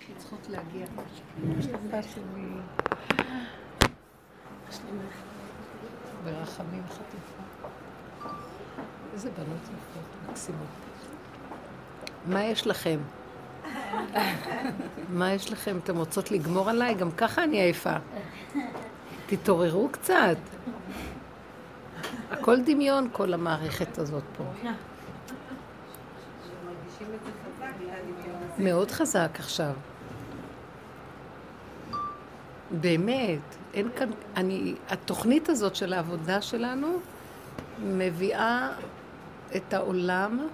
שצריכות להגיע. ברחמים חטיפה. איזה בנות יפות, מקסימות. מה יש לכם? מה יש לכם? אתם רוצות לגמור עליי? גם ככה אני עייפה. תתעוררו קצת. הכל דמיון, כל המערכת הזאת פה. מאוד חזק עכשיו. באמת, אין כאן, אני, התוכנית הזאת של העבודה שלנו מביאה את העולם,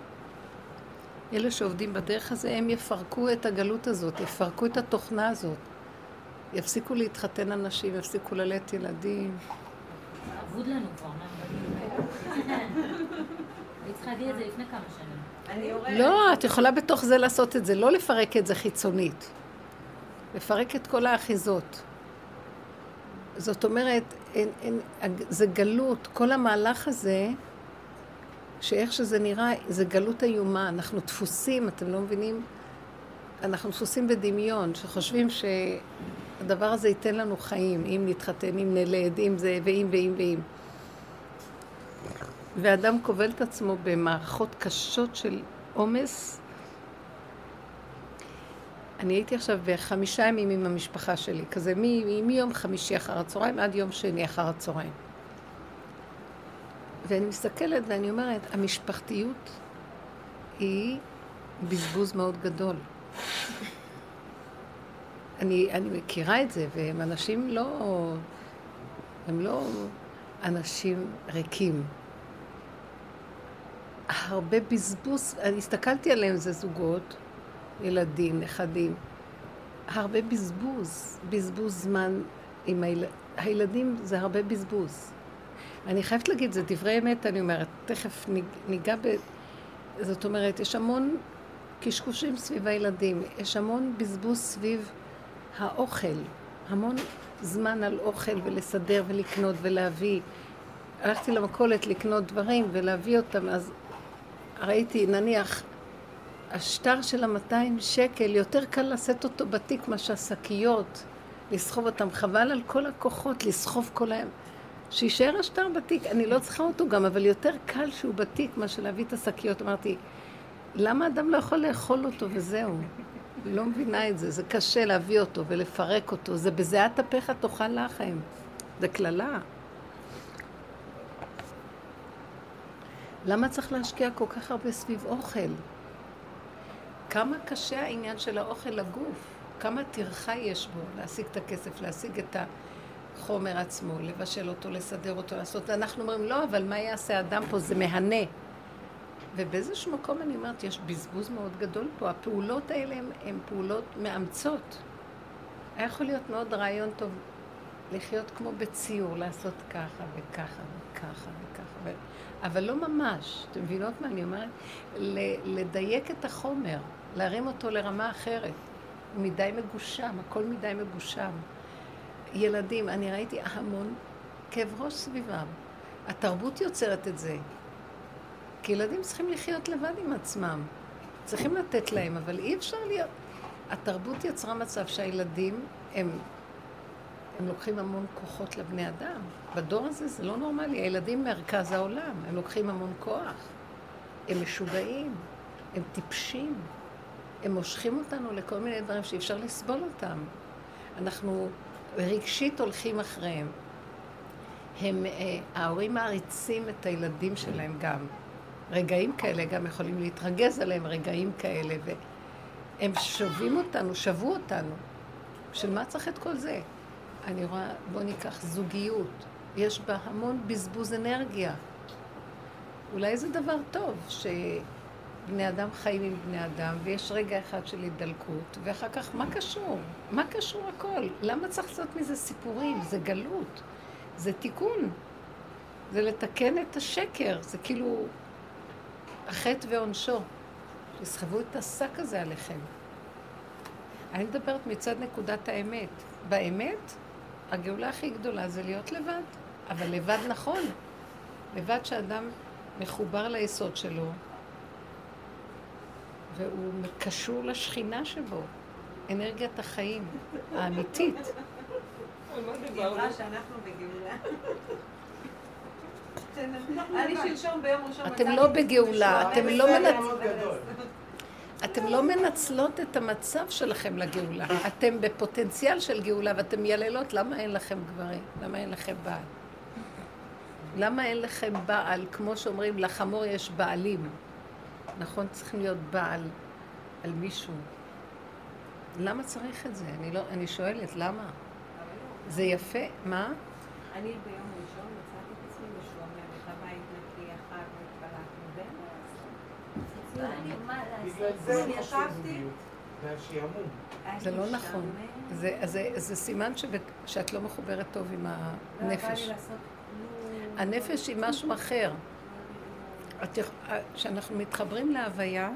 אלה שעובדים בדרך הזה, הם יפרקו את הגלות הזאת, יפרקו את התוכנה הזאת. יפסיקו להתחתן אנשים, יפסיקו ללדת ילדים. אבוד לנו כבר, מה? אני צריכה להגיד את זה לפני כמה שנים. לא, את יכולה בתוך זה לעשות את זה, לא לפרק את זה חיצונית. לפרק את כל האחיזות. זאת אומרת, אין, אין, זה גלות, כל המהלך הזה, שאיך שזה נראה, זה גלות איומה, אנחנו דפוסים, אתם לא מבינים? אנחנו דפוסים בדמיון, שחושבים שהדבר הזה ייתן לנו חיים, אם נתחתן, אם נלד, אם זה, ואם ואם ואם. ואדם כובל את עצמו במערכות קשות של עומס. אני הייתי עכשיו בחמישה ימים עם המשפחה שלי, כזה מיום חמישי אחר הצהריים עד יום שני אחר הצהריים. ואני מסתכלת ואני אומרת, המשפחתיות היא בזבוז מאוד גדול. אני, אני מכירה את זה, והם אנשים לא... הם לא אנשים ריקים. הרבה בזבוז, אני הסתכלתי עליהם, זה זוגות, ילדים, נכדים. הרבה בזבוז, בזבוז זמן עם היל... הילדים, זה הרבה בזבוז. אני חייבת להגיד, זה דברי אמת, אני אומרת, תכף ניגע ב... זאת אומרת, יש המון קשקושים סביב הילדים, יש המון בזבוז סביב האוכל, המון זמן על אוכל ולסדר ולקנות ולהביא. הלכתי למכולת לקנות דברים ולהביא אותם, אז ראיתי, נניח, השטר של המאתיים שקל, יותר קל לשאת אותו בתיק מאשר השקיות, לסחוב אותם. חבל על כל הכוחות לסחוב כל היום. שיישאר השטר בתיק, אני לא צריכה אותו גם, אבל יותר קל שהוא בתיק מאשר להביא את השקיות. אמרתי, למה אדם לא יכול לאכול אותו וזהו? לא מבינה את זה, זה קשה להביא אותו ולפרק אותו, זה בזיעת אפיך תאכל לחם, זה קללה. למה צריך להשקיע כל כך הרבה סביב אוכל? כמה קשה העניין של האוכל לגוף, כמה טרחה יש בו להשיג את הכסף, להשיג את החומר עצמו, לבשל אותו, לסדר אותו, לעשות. אנחנו אומרים, לא, אבל מה יעשה אדם פה? זה מהנה. ובאיזשהו מקום אני אומרת, יש בזבוז מאוד גדול פה. הפעולות האלה הן פעולות מאמצות. היה יכול להיות מאוד רעיון טוב לחיות כמו בציור, לעשות ככה וככה וככה וככה. אבל לא ממש. אתם מבינות מה אני אומרת? לדייק את החומר, להרים אותו לרמה אחרת. מדי מגושם, הכל מדי מגושם. ילדים, אני ראיתי המון כאב ראש סביבם. התרבות יוצרת את זה. כי ילדים צריכים לחיות לבד עם עצמם. צריכים לתת להם, אבל אי אפשר להיות... התרבות יצרה מצב שהילדים הם הם לוקחים המון כוחות לבני אדם. בדור הזה זה לא נורמלי. הילדים מרכז העולם, הם לוקחים המון כוח. הם משוגעים, הם טיפשים. הם מושכים אותנו לכל מיני דברים שאי אפשר לסבול אותם. אנחנו רגשית הולכים אחריהם. הם, אה, ההורים מעריצים את הילדים שלהם גם. רגעים כאלה גם יכולים להתרגז עליהם, רגעים כאלה, והם שווים אותנו, שבו אותנו. בשביל מה צריך את כל זה? אני רואה, בוא ניקח זוגיות, יש בה המון בזבוז אנרגיה. אולי זה דבר טוב שבני אדם חיים עם בני אדם ויש רגע אחד של הידלקות ואחר כך מה קשור? מה קשור הכל? למה צריך לעשות מזה סיפורים? זה גלות, זה תיקון, זה לתקן את השקר, זה כאילו החטא ועונשו. תסחבו את השק הזה עליכם. אני מדברת מצד נקודת האמת. באמת, הגאולה הכי גדולה זה להיות לבד, אבל לבד נכון. לבד שאדם מחובר ליסוד שלו, והוא קשור לשכינה שבו. אנרגיית החיים האמיתית. היא אמרה שאנחנו בגאולה. ראשון אתם לא בגאולה, אתם לא אתם לא מנצלות את המצב שלכם לגאולה. אתם בפוטנציאל של גאולה ואתם מייללות, למה אין לכם גברים? למה אין לכם בעל? למה אין לכם בעל? כמו שאומרים, לחמור יש בעלים. נכון? צריכים להיות בעל על מישהו. למה צריך את זה? אני, לא, אני שואלת, למה? זה יפה, מה? אני ביום זה לא נכון. זה, זה, זה סימן שאת לא מחוברת טוב עם הנפש. הנפש היא משהו אחר. כשאנחנו מתחברים להוויה,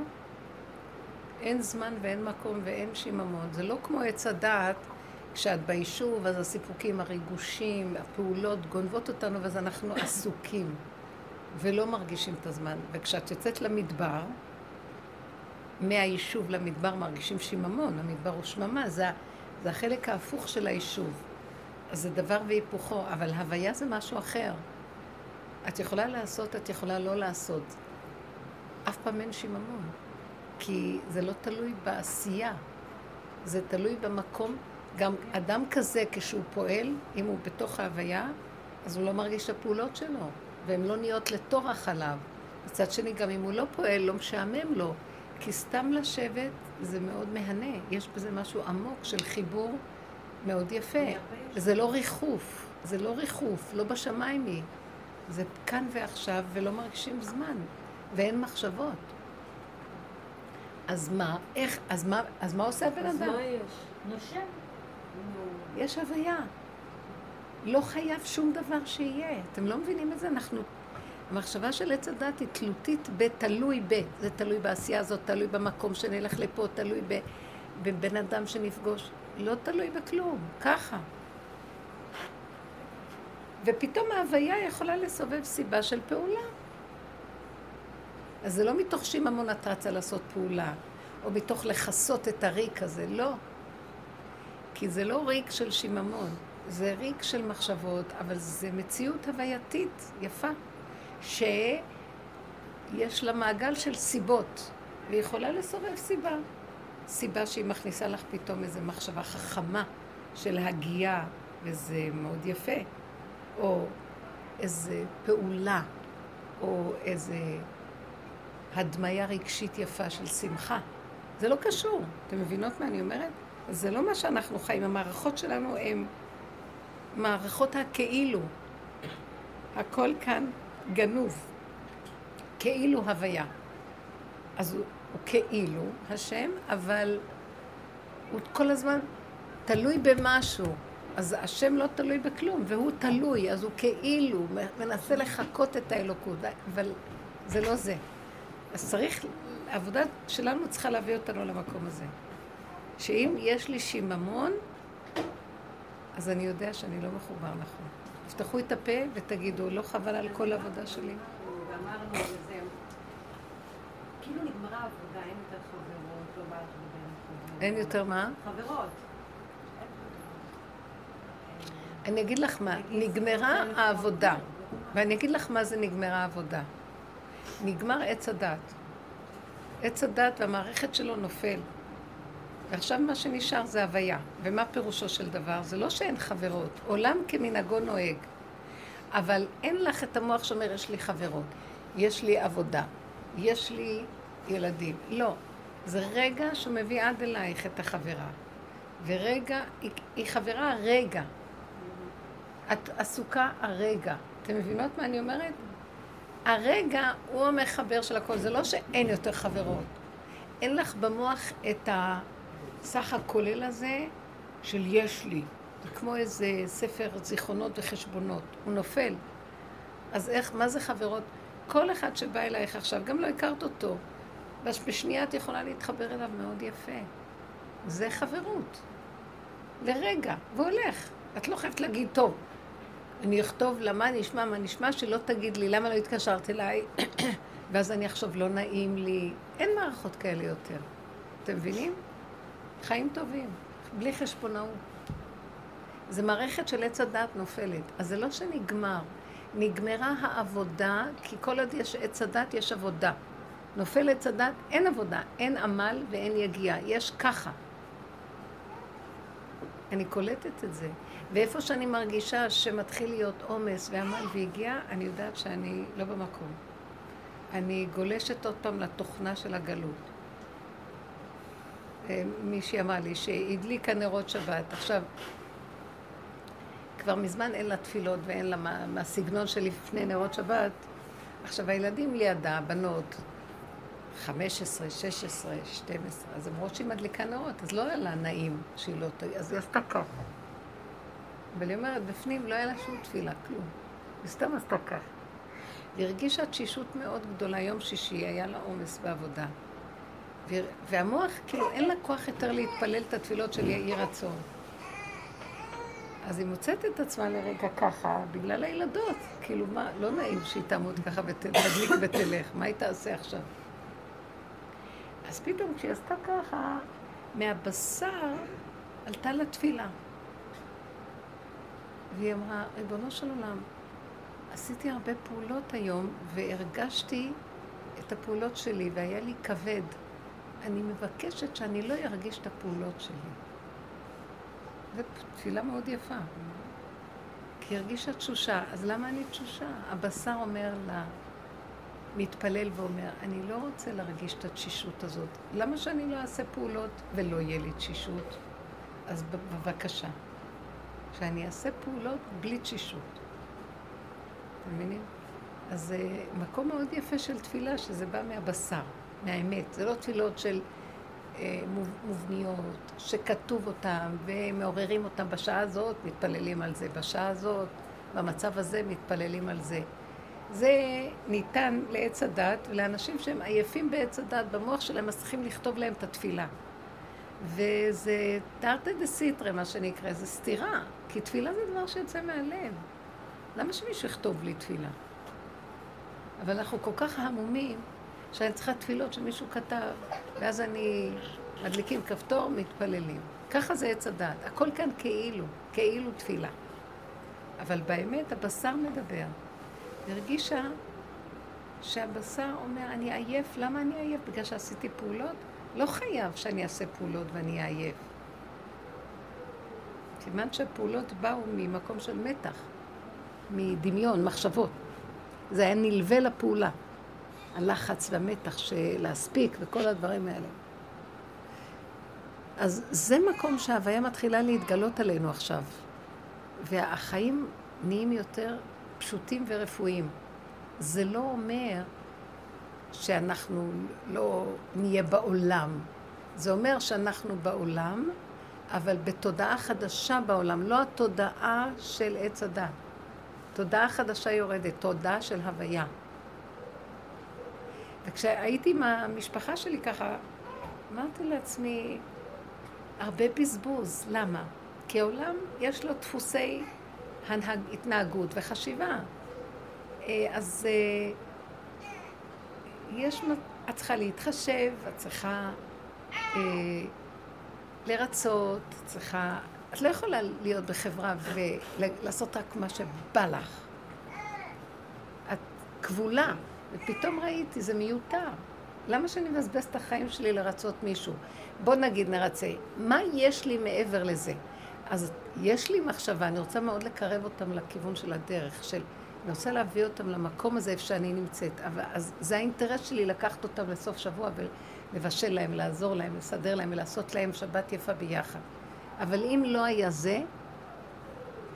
אין זמן ואין מקום ואין שיממון. זה לא כמו עץ הדעת, כשאת ביישוב, אז הסיפוקים, הריגושים, הפעולות גונבות אותנו, ואז אנחנו עסוקים ולא מרגישים את הזמן. וכשאת יוצאת למדבר, מהיישוב למדבר מרגישים שיממון, המדבר הוא שממה, זה, זה החלק ההפוך של היישוב. אז זה דבר והיפוכו, אבל הוויה זה משהו אחר. את יכולה לעשות, את יכולה לא לעשות. אף פעם אין שיממון. כי זה לא תלוי בעשייה, זה תלוי במקום. גם אדם כזה, כשהוא פועל, אם הוא בתוך ההוויה, אז הוא לא מרגיש את הפעולות שלו, והן לא נהיות לטורח עליו. מצד שני, גם אם הוא לא פועל, לא משעמם לו, כי סתם לשבת זה מאוד מהנה. יש בזה משהו עמוק של חיבור מאוד יפה. זה לא ריחוף, זה לא ריחוף, לא בשמיים היא. זה כאן ועכשיו, ולא מרגישים זמן, ואין מחשבות. אז מה, איך, אז מה, אז מה עושה הבן אדם? אז מה יש? נושם. יש הוויה. לא חייב שום דבר שיהיה. אתם לא מבינים את זה? אנחנו... המחשבה של עץ הדת היא תלותית בתלוי ב. זה תלוי בעשייה הזאת, תלוי במקום שנלך לפה, תלוי. בבן אדם שנפגוש. לא תלוי בכלום, ככה. ופתאום ההוויה יכולה לסובב סיבה של פעולה. אז זה לא מתוך שיממון את רצה לעשות פעולה, או מתוך לכסות את הריק הזה, לא. כי זה לא ריק של שיממון, זה ריק של מחשבות, אבל זה מציאות הווייתית יפה, שיש לה מעגל של סיבות, והיא יכולה לסובב סיבה. סיבה שהיא מכניסה לך פתאום איזו מחשבה חכמה של הגייה, וזה מאוד יפה, או איזו פעולה, או איזה הדמיה רגשית יפה של שמחה. זה לא קשור. אתם מבינות מה אני אומרת? זה לא מה שאנחנו חיים. המערכות שלנו הן מערכות הכאילו. הכל כאן גנוב. כאילו הוויה. אז הוא, הוא כאילו השם, אבל הוא כל הזמן תלוי במשהו. אז השם לא תלוי בכלום, והוא תלוי, אז הוא כאילו מנסה לחקות את האלוקות, אבל זה לא זה. אז צריך, העבודה שלנו צריכה להביא אותנו למקום הזה. שאם יש לי שיממון, אז אני יודע שאני לא מחובר נכון. תפתחו את הפה ותגידו, לא חבל על כל העבודה שלי? ואמרנו וזהו. כאילו נגמרה העבודה, אין יותר חברות, לא בא לך לדבר אין יותר מה? חברות. אני אגיד לך מה, נגמרה העבודה, ואני אגיד לך מה זה נגמרה העבודה. נגמר עץ הדת. עץ הדת והמערכת שלו נופל. ועכשיו מה שנשאר זה הוויה. ומה פירושו של דבר? זה לא שאין חברות, עולם כמנהגו נוהג. אבל אין לך את המוח שאומר, יש לי חברות, יש לי עבודה, יש לי ילדים. לא. זה רגע שמביא עד אלייך את החברה. ורגע, היא, היא חברה הרגע. את עסוקה הרגע. אתם מבינות מה אני אומרת? הרגע הוא המחבר של הכל. זה לא שאין יותר חברות. אין לך במוח את הסך הכולל הזה של יש לי. זה כמו איזה ספר זיכרונות וחשבונות. הוא נופל. אז איך, מה זה חברות? כל אחד שבא אלייך עכשיו, גם לא הכרת אותו, בשנייה את יכולה להתחבר אליו מאוד יפה. זה חברות. לרגע, והולך. את לא חייבת להגיד, טוב, אני אכתוב לה מה נשמע, מה נשמע, שלא תגיד לי למה לא התקשרת אליי, ואז אני אחשוב לא נעים לי. אין מערכות כאלה יותר. אתם מבינים? חיים טובים, בלי חשבונאות. זה מערכת של עץ הדת נופלת. אז זה לא שנגמר. נגמרה העבודה, כי כל עוד יש עץ הדת, יש עבודה. נופל עץ הדת, אין עבודה, אין עמל ואין יגיעה. יש ככה. אני קולטת את זה. ואיפה שאני מרגישה שמתחיל להיות עומס ועמל והגיע, אני יודעת שאני לא במקום. אני גולשת עוד פעם לתוכנה של הגלות. מישהי אמרה לי שהדליקה נרות שבת. עכשיו, כבר מזמן אין לה תפילות ואין לה מה, מהסגנון לפני נרות שבת. עכשיו, הילדים לידה, בנות, 15, 16, 12, אז אמרות שהיא מדליקה נרות, אז לא היה לה נעים שהיא לא תגיד, אז היא עשתה ככה. אבל היא אומרת, בפנים לא היה לה שום תפילה, כלום. היא סתם עשתה ככה. היא הרגישה תשישות מאוד גדולה, יום שישי היה לה עומס בעבודה. והמוח, כאילו, אין לה כוח יותר להתפלל את התפילות של יהי רצון. אז היא מוצאת את עצמה לרגע ככה, בגלל הילדות. כאילו, מה, לא נעים שהיא תעמוד ככה ותדליק ותלך, מה היא תעשה עכשיו? אז פתאום כשהיא עשתה ככה, מהבשר עלתה לה תפילה. והיא אמרה, ריבונו של עולם, עשיתי הרבה פעולות היום והרגשתי את הפעולות שלי והיה לי כבד. אני מבקשת שאני לא ארגיש את הפעולות שלי. זו תפילה מאוד יפה. כי הרגישה תשושה, אז למה אני תשושה? הבשר אומר לה, מתפלל ואומר, אני לא רוצה להרגיש את התשישות הזאת. למה שאני לא אעשה פעולות ולא יהיה לי תשישות? אז בבקשה, שאני אעשה פעולות בלי תשישות. אתם מבינים? אז זה מקום מאוד יפה של תפילה, שזה בא מהבשר, מהאמת. זה לא תפילות של אה, מובניות, שכתוב אותן ומעוררים אותן בשעה הזאת, מתפללים על זה. בשעה הזאת, במצב הזה, מתפללים על זה. זה ניתן לעץ הדת, ולאנשים שהם עייפים בעץ הדת, במוח שלהם, אז צריכים לכתוב להם את התפילה. וזה תרתי דה סיטרה, מה שנקרא, זה סתירה, כי תפילה זה דבר שיוצא מהלב. למה שמישהו יכתוב לי תפילה? אבל אנחנו כל כך המומים, שאני צריכה תפילות שמישהו כתב, ואז אני מדליקים כפתור, מתפללים. ככה זה עץ הדת. הכל כאן כאילו, כאילו תפילה. אבל באמת הבשר מדבר. הרגישה שהבשר אומר, אני עייף, למה אני עייף? בגלל שעשיתי פעולות? לא חייב שאני אעשה פעולות ואני אהיה עייף. סימן שהפעולות באו ממקום של מתח, מדמיון, מחשבות. זה היה נלווה לפעולה. הלחץ והמתח של להספיק וכל הדברים האלה. אז זה מקום שההוויה מתחילה להתגלות עלינו עכשיו. והחיים נהיים יותר פשוטים ורפואיים. זה לא אומר שאנחנו לא נהיה בעולם. זה אומר שאנחנו בעולם, אבל בתודעה חדשה בעולם, לא התודעה של עץ הדת. תודעה חדשה יורדת, תודעה של הוויה. וכשהייתי עם המשפחה שלי ככה, אמרתי לעצמי, הרבה בזבוז. למה? כי העולם יש לו דפוסי הנהג, התנהגות וחשיבה. אה, אז אה, יש, את צריכה להתחשב, את צריכה אה, לרצות, את צריכה... את לא יכולה להיות בחברה ולעשות רק מה שבא לך. את כבולה, ופתאום ראיתי, זה מיותר. למה שאני מבזבז את החיים שלי לרצות מישהו? בוא נגיד נרצה, מה יש לי מעבר לזה? אז יש לי מחשבה, אני רוצה מאוד לקרב אותם לכיוון של הדרך, של... אני רוצה להביא אותם למקום הזה איפה שאני נמצאת. אבל, אז זה האינטרס שלי לקחת אותם לסוף שבוע ולבשל להם, לעזור להם, לסדר להם ולעשות להם שבת יפה ביחד. אבל אם לא היה זה,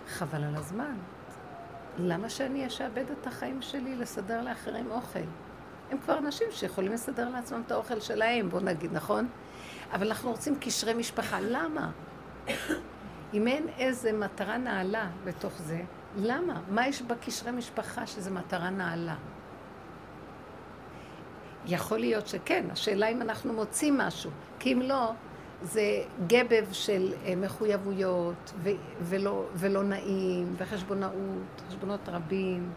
חבל על הזמן. למה שאני אשעבד את החיים שלי לסדר לאחרים אוכל? הם כבר אנשים שיכולים לסדר לעצמם את האוכל שלהם, בוא נגיד, נכון? אבל אנחנו רוצים קשרי משפחה. למה? אם אין איזה מטרה נעלה בתוך זה, למה? מה יש בקשרי משפחה שזה מטרה נעלה? יכול להיות שכן, השאלה אם אנחנו מוצאים משהו, כי אם לא, זה גבב של אה, מחויבויות ו- ולא, ולא נעים, וחשבונאות, חשבונות רבים.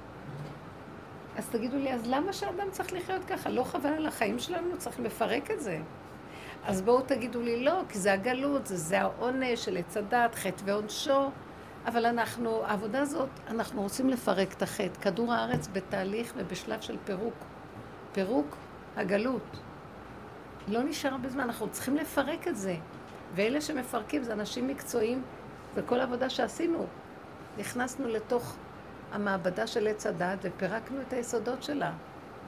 אז תגידו לי, אז למה שאדם צריך לחיות ככה? לא חבל על החיים שלנו? צריך לפרק את זה. אז בואו תגידו לי לא, כי זה הגלות, זה, זה העונש של עץ הדת, חטא ועונשו. אבל אנחנו, העבודה הזאת, אנחנו רוצים לפרק את החטא. כדור הארץ בתהליך ובשלב של פירוק. פירוק הגלות. לא נשאר הרבה זמן, אנחנו צריכים לפרק את זה. ואלה שמפרקים זה אנשים מקצועיים, זה העבודה שעשינו. נכנסנו לתוך המעבדה של עץ הדת ופירקנו את היסודות שלה.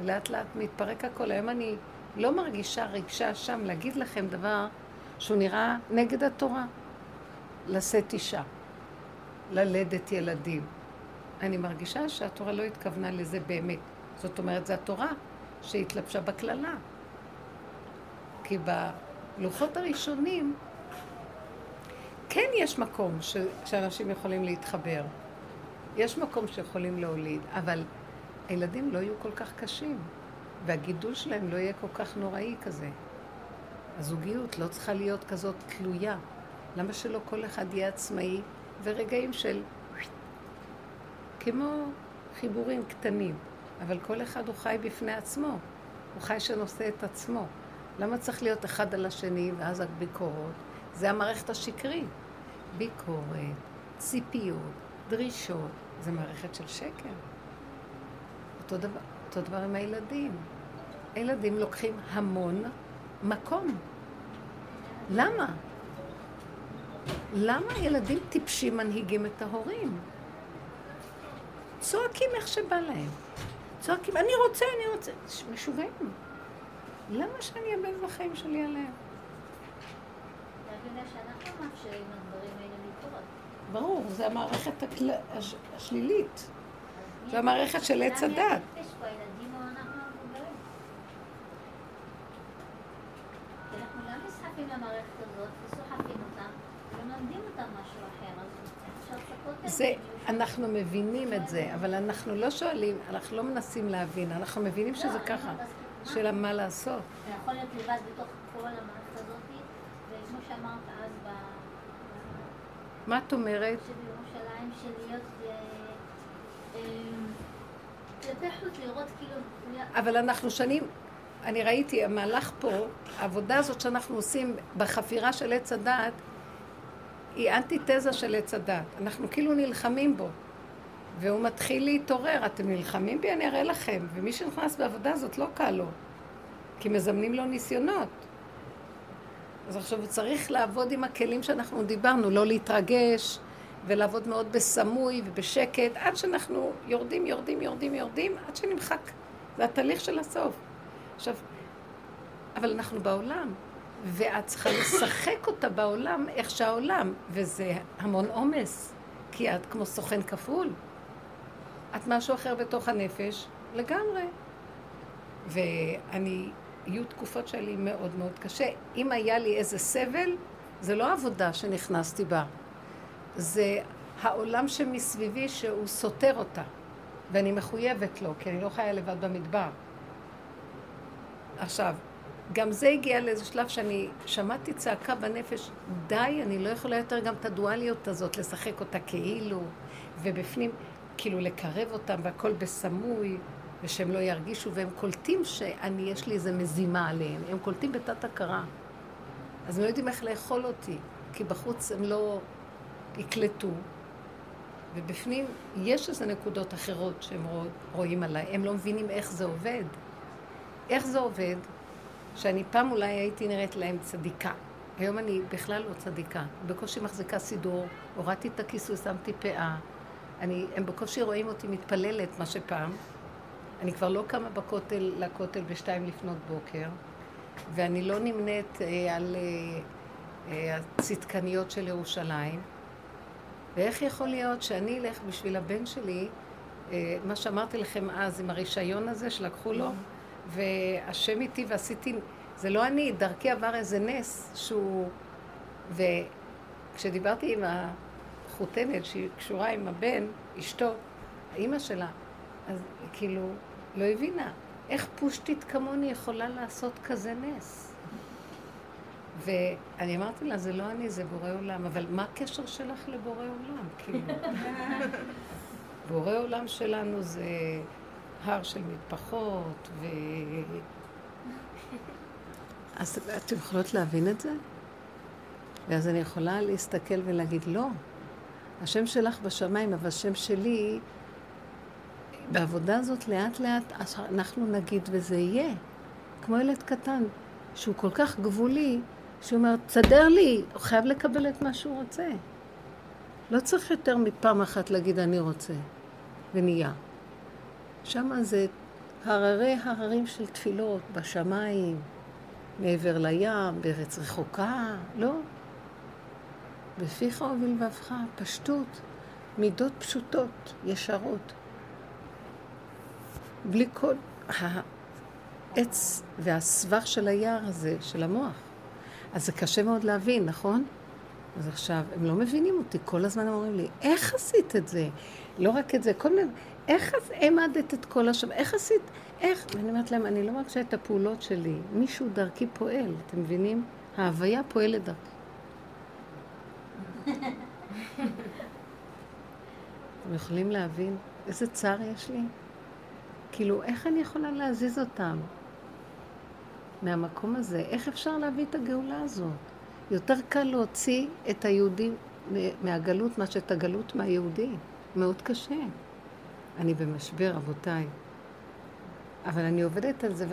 ולאט לאט מתפרק הכל. היום אני לא מרגישה רגשה שם להגיד לכם דבר שהוא נראה נגד התורה. לשאת אישה, ללדת ילדים. אני מרגישה שהתורה לא התכוונה לזה באמת. זאת אומרת, זו התורה שהתלבשה בקללה. כי בלוחות הראשונים כן יש מקום ש... שאנשים יכולים להתחבר. יש מקום שיכולים להוליד, אבל הילדים לא יהיו כל כך קשים, והגידול שלהם לא יהיה כל כך נוראי כזה. הזוגיות לא צריכה להיות כזאת תלויה. למה שלא כל אחד יהיה עצמאי ורגעים של... כמו חיבורים קטנים, אבל כל אחד הוא חי בפני עצמו. הוא חי שנושא את עצמו. למה צריך להיות אחד על השני ואז הביקורות? זה המערכת השקרית. ביקורת, ציפיות, דרישות, זה מערכת של שקר. אותו דבר, אותו דבר עם הילדים. הילדים לוקחים המון מקום. למה? למה ילדים טיפשים מנהיגים את ההורים? צועקים איך שבא להם. צועקים, אני רוצה, אני רוצה. משוגעים. למה שאני אאבד בחיים שלי עליהם? ברור, זה המערכת השלילית. זו המערכת של עץ הדת. זה, אנחנו מבינים את זה, אבל אנחנו לא שואלים, אנחנו לא מנסים להבין, אנחנו מבינים שזה לא, ככה, שאלה מה לעשות. זה יכול להיות לבד בתוך כל המערכת הזאת, וכמו שאמרת אז ב... מה את אומרת? שבירושלים של להיות אה, לראות כאילו... אבל אנחנו שנים, אני ראיתי, המהלך פה, העבודה הזאת שאנחנו עושים בחפירה של עץ הדעת, היא אנטיתזה של עץ הדת. אנחנו כאילו נלחמים בו. והוא מתחיל להתעורר, אתם נלחמים בי? אני אראה לכם. ומי שנכנס בעבודה הזאת לא קל לו, כי מזמנים לו ניסיונות. אז עכשיו הוא צריך לעבוד עם הכלים שאנחנו דיברנו, לא להתרגש, ולעבוד מאוד בסמוי ובשקט, עד שאנחנו יורדים, יורדים, יורדים, יורדים, עד שנמחק. זה התהליך של הסוף. עכשיו, אבל אנחנו בעולם, ואת צריכה לשחק אותה בעולם איך שהעולם, וזה המון עומס, כי את כמו סוכן כפול. את משהו אחר בתוך הנפש לגמרי. ואני, יהיו תקופות שהיה לי מאוד מאוד קשה. אם היה לי איזה סבל, זה לא עבודה שנכנסתי בה. זה העולם שמסביבי שהוא סותר אותה. ואני מחויבת לו, כי אני לא חיה לבד במדבר. עכשיו, גם זה הגיע לאיזה שלב שאני שמעתי צעקה בנפש, די, אני לא יכולה יותר גם את הדואליות הזאת, לשחק אותה כאילו, ובפנים, כאילו לקרב אותם והכל בסמוי, ושהם לא ירגישו, והם קולטים שאני, יש לי איזה מזימה עליהם, הם קולטים בתת הכרה. אז הם לא יודעים איך לאכול אותי, כי בחוץ הם לא יקלטו, ובפנים יש איזה נקודות אחרות שהם רואים עליי, הם לא מבינים איך זה עובד. איך זה עובד? שאני פעם אולי הייתי נראית להם צדיקה. היום אני בכלל לא צדיקה. בקושי מחזיקה סידור, הורדתי את הכיסוי, שמתי פאה. אני, הם בקושי רואים אותי מתפללת, מה שפעם. אני כבר לא קמה בכותל, לכותל בשתיים לפנות בוקר, ואני לא נמנית אה, על אה, אה, הצדקניות של ירושלים. ואיך יכול להיות שאני אלך בשביל הבן שלי, אה, מה שאמרתי לכם אז, עם הרישיון הזה שלקחו לו, והשם איתי ועשיתי, זה לא אני, דרכי עבר איזה נס שהוא... וכשדיברתי עם החותנת שהיא קשורה עם הבן, אשתו, האימא שלה, אז כאילו, לא הבינה, איך פושטית כמוני יכולה לעשות כזה נס? ואני אמרתי לה, זה לא אני, זה בורא עולם, אבל מה הקשר שלך לבורא עולם? כאילו, בורא עולם שלנו זה הר של מטפחות, ו... אז אתם יכולות להבין את זה? ואז אני יכולה להסתכל ולהגיד, לא, השם שלך בשמיים, אבל השם שלי, בעבודה הזאת לאט לאט אנחנו נגיד וזה יהיה. כמו ילד קטן, שהוא כל כך גבולי, שהוא אומר, תסדר לי, הוא חייב לקבל את מה שהוא רוצה. לא צריך יותר מפעם אחת להגיד אני רוצה, ונהיה. שם זה הררי הררים של תפילות, בשמיים, מעבר לים, בארץ רחוקה, לא. בפיך ובלבבך, פשטות, מידות פשוטות, ישרות. בלי כל העץ והסבך של היער הזה, של המוח. אז זה קשה מאוד להבין, נכון? אז עכשיו, הם לא מבינים אותי, כל הזמן אומרים לי, איך עשית את זה? לא רק את זה, כל מיני, איך העמדת את כל השם, איך עשית, איך? ואני אומרת להם, אני לא מרגישה את הפעולות שלי, מישהו דרכי פועל, אתם מבינים? ההוויה פועלת דרכי. אתם יכולים להבין איזה צער יש לי? כאילו, איך אני יכולה להזיז אותם מהמקום הזה? איך אפשר להביא את הגאולה הזאת? יותר קל להוציא את היהודים מהגלות מאשר את הגלות מהיהודי. מאוד קשה. אני במשבר, רבותיי. אבל אני עובדת על זה,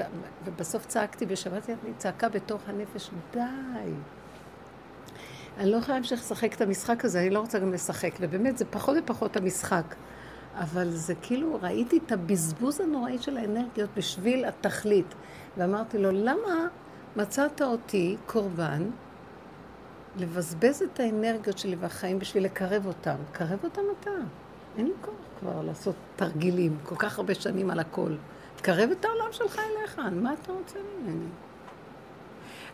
ובסוף צעקתי בשבת, צעקה בתוך הנפש, די. אני לא יכולה להמשיך לשחק את המשחק הזה, אני לא רוצה גם לשחק, ובאמת זה פחות ופחות המשחק. אבל זה כאילו, ראיתי את הבזבוז הנוראי של האנרגיות בשביל התכלית. ואמרתי לו, למה מצאת אותי קורבן לבזבז את האנרגיות שלי והחיים בשביל לקרב אותם? קרב אותם אתה. אין לי כוח כבר לעשות תרגילים כל כך הרבה שנים על הכל. תקרב את העולם שלך אליך, מה אתה רוצה ממני?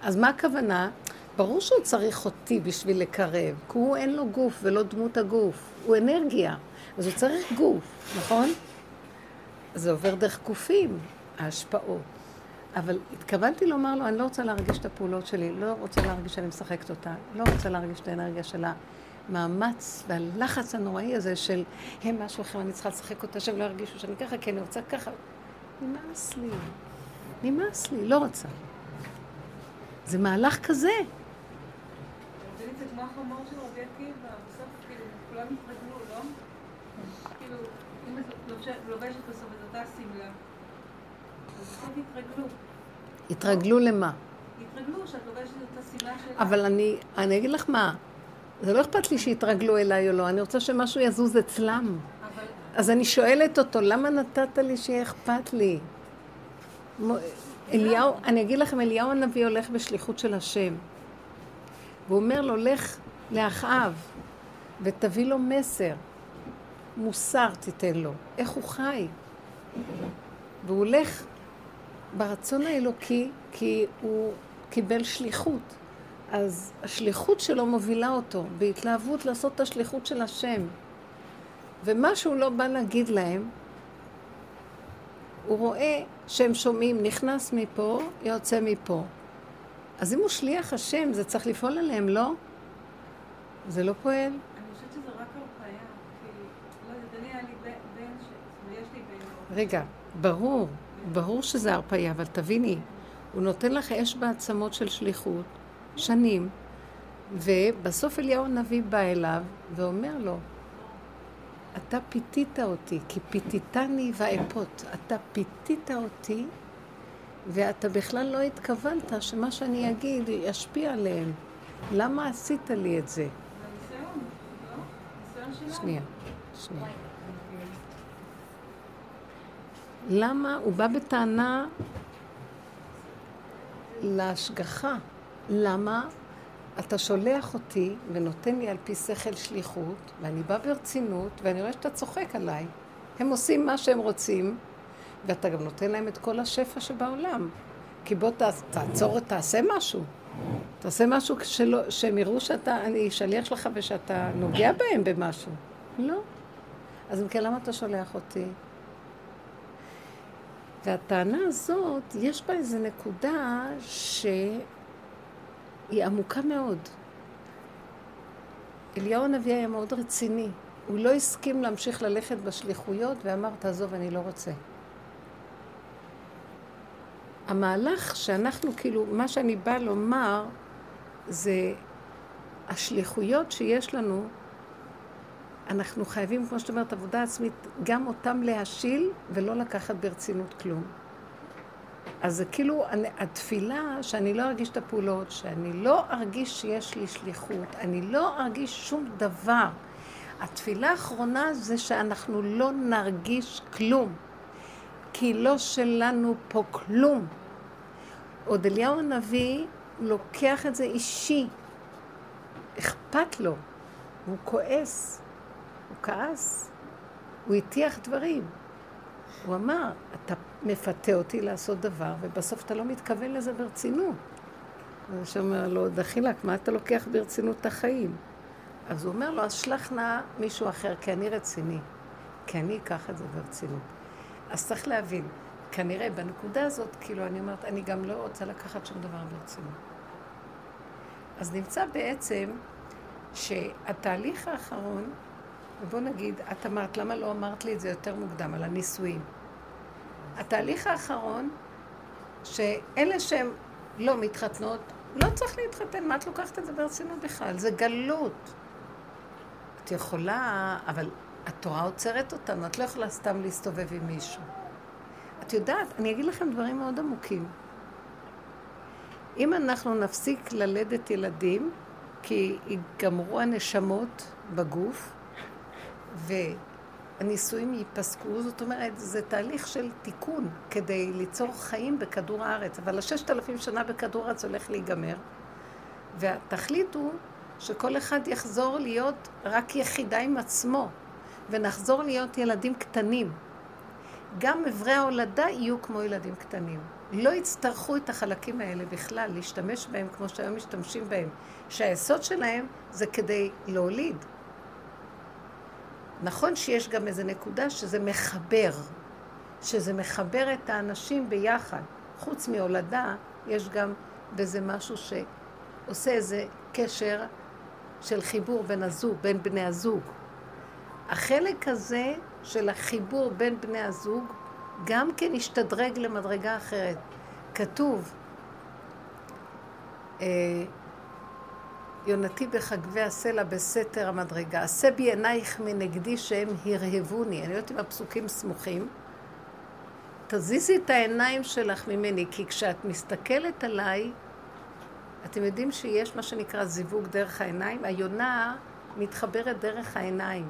אז מה הכוונה? ברור שהוא צריך אותי בשביל לקרב, כי הוא אין לו גוף ולא דמות הגוף, הוא אנרגיה, אז הוא צריך גוף, נכון? זה עובר דרך גופים, ההשפעות. אבל התכוונתי לומר לו, אני לא רוצה להרגיש את הפעולות שלי, לא רוצה להרגיש שאני משחקת אותה, לא רוצה להרגיש את האנרגיה של המאמץ והלחץ הנוראי הזה של הם משהו אחר, אני צריכה לשחק אותה, שהם לא ירגישו שאני ככה, כי אני רוצה ככה. נמאס לי, נמאס לי, לא רוצה. זה מהלך כזה. זה כמו החמור של רבי עקיבא, בסוף כאילו כולם התרגלו, לא? כאילו, אם את לובשת בסוף את אותה שמלה, אז בסוף התרגלו. התרגלו למה? התרגלו שאת לובשת את אותה שמלה שלה. אבל אני, אני אגיד לך מה, זה לא אכפת לי שיתרגלו אליי או לא, אני רוצה שמשהו יזוז אצלם. אבל אז אני שואלת אותו, למה נתת לי שיהיה אכפת לי? מו- אליהו, אני אגיד לכם, אליהו הנביא הולך בשליחות של השם. והוא אומר לו, לך לאחאב ותביא לו מסר. מוסר תיתן לו. איך הוא חי? והוא הולך ברצון האלוקי כי הוא קיבל שליחות. אז השליחות שלו מובילה אותו בהתלהבות לעשות את השליחות של השם. ומה שהוא לא בא להגיד להם, הוא רואה שהם שומעים, נכנס מפה, יוצא מפה. אז אם הוא שליח השם, זה צריך לפעול עליהם, לא? זה לא פועל? אני חושבת שזה רק הרפאיה. לא יודעת, אני היה לי בן, ש... יש לי בן. רגע, ברור, ברור שזה הרפאיה, אבל תביני, הוא נותן לך אש בעצמות של שליחות, שנים, ובסוף אליהו הנביא בא אליו ואומר לו, אתה פיתית אותי, כי פיתיתני ואפות. אתה פיתית אותי, ואתה בכלל לא התכוונת שמה שאני אגיד ישפיע עליהם. למה עשית לי את זה? לא? שנייה, שנייה. למה? הוא בא בטענה להשגחה. למה אתה שולח אותי ונותן לי על פי שכל שליחות, ואני באה ברצינות, ואני רואה שאתה צוחק עליי. הם עושים מה שהם רוצים, ואתה גם נותן להם את כל השפע שבעולם. כי בוא ת, תעצור, תעשה משהו. תעשה משהו שלא, שהם יראו שאתה, אני שליח שלך ושאתה נוגע בהם במשהו. לא. אז אם כן, למה אתה שולח אותי? והטענה הזאת, יש בה איזו נקודה שהיא עמוקה מאוד. אליהו הנביא היה מאוד רציני. הוא לא הסכים להמשיך ללכת בשליחויות ואמר, תעזוב, אני לא רוצה. המהלך שאנחנו, כאילו, מה שאני באה לומר, זה השליחויות שיש לנו, אנחנו חייבים, כמו שאת אומרת, עבודה עצמית, גם אותם להשיל ולא לקחת ברצינות כלום. אז זה כאילו התפילה, שאני לא ארגיש את הפעולות, שאני לא ארגיש שיש לי שליחות, אני לא ארגיש שום דבר. התפילה האחרונה זה שאנחנו לא נרגיש כלום, כי לא שלנו פה כלום. עוד אליהו הנביא לוקח את זה אישי, אכפת לו, הוא כועס, הוא כעס, הוא הטיח דברים. הוא אמר, אתה מפתה אותי לעשות דבר, ובסוף אתה לא מתכוון לזה ברצינות. הוא אומר לו, דחילק, מה אתה לוקח ברצינות את החיים? אז הוא אומר לו, אז שלח נא מישהו אחר, כי אני רציני. כי אני אקח את זה ברצינות. אז צריך להבין, כנראה בנקודה הזאת, כאילו, אני אומרת, אני גם לא רוצה לקחת שום דבר ברצינות. אז נמצא בעצם שהתהליך האחרון, ובוא נגיד, את אמרת, למה לא אמרת לי את זה יותר מוקדם, על הנישואים? התהליך האחרון, שאלה שהן לא מתחתנות, לא צריך להתחתן, מה את לוקחת את זה ברצינות בכלל? זה גלות. את יכולה, אבל התורה עוצרת אותנו, את לא יכולה סתם להסתובב עם מישהו. את יודעת, אני אגיד לכם דברים מאוד עמוקים. אם אנחנו נפסיק ללדת ילדים, כי ייגמרו הנשמות בגוף, והנישואים ייפסקו, זאת אומרת, זה תהליך של תיקון כדי ליצור חיים בכדור הארץ. אבל הששת אלפים שנה בכדור הארץ הולך להיגמר, והתכלית הוא שכל אחד יחזור להיות רק יחידה עם עצמו, ונחזור להיות ילדים קטנים. גם אברי ההולדה יהיו כמו ילדים קטנים. לא יצטרכו את החלקים האלה בכלל, להשתמש בהם כמו שהיום משתמשים בהם, שהיסוד שלהם זה כדי להוליד. נכון שיש גם איזו נקודה שזה מחבר, שזה מחבר את האנשים ביחד. חוץ מהולדה, יש גם בזה משהו שעושה איזה קשר של חיבור בין הזוג, בין בני הזוג. החלק הזה של החיבור בין בני הזוג גם כן השתדרג למדרגה אחרת. כתוב, אה, יונתי בחגבי הסלע בסתר המדרגה, עשה בי עינייך מנגדי שהם הרהבוני. אני יודעת אם הפסוקים סמוכים. תזיזי את העיניים שלך ממני, כי כשאת מסתכלת עליי, אתם יודעים שיש מה שנקרא זיווג דרך העיניים? היונה מתחברת דרך העיניים.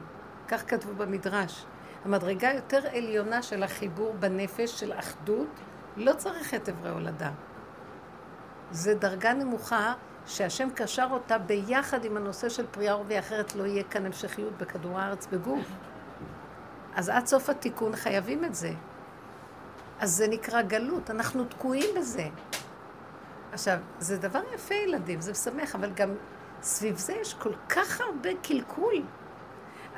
כך כתבו במדרש. המדרגה יותר עליונה של החיבור בנפש, של אחדות, לא צריך את אברי הולדה. זה דרגה נמוכה שהשם קשר אותה ביחד עם הנושא של פריאה עורבי, אחרת לא יהיה כאן המשכיות בכדור הארץ בגוף. אז עד סוף התיקון חייבים את זה. אז זה נקרא גלות, אנחנו תקועים בזה. עכשיו, זה דבר יפה ילדים, זה משמח, אבל גם סביב זה יש כל כך הרבה קלקול.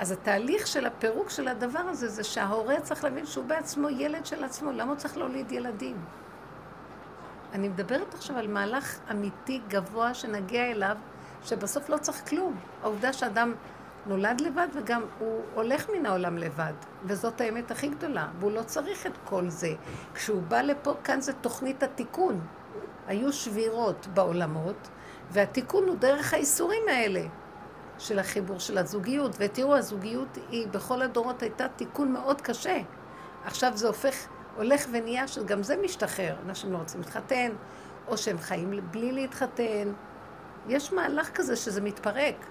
אז התהליך של הפירוק של הדבר הזה, זה שההורה צריך להבין שהוא בעצמו ילד של עצמו, למה הוא צריך להוליד ילדים? אני מדברת עכשיו על מהלך אמיתי גבוה שנגיע אליו, שבסוף לא צריך כלום. העובדה שאדם נולד לבד וגם הוא הולך מן העולם לבד, וזאת האמת הכי גדולה, והוא לא צריך את כל זה. כשהוא בא לפה, כאן זה תוכנית התיקון. היו שבירות בעולמות, והתיקון הוא דרך האיסורים האלה של החיבור של הזוגיות. ותראו, הזוגיות היא בכל הדורות הייתה תיקון מאוד קשה. עכשיו זה הופך, הולך ונהיה שגם זה משתחרר. אנשים לא רוצים להתחתן, או שהם חיים בלי להתחתן. יש מהלך כזה שזה מתפרק.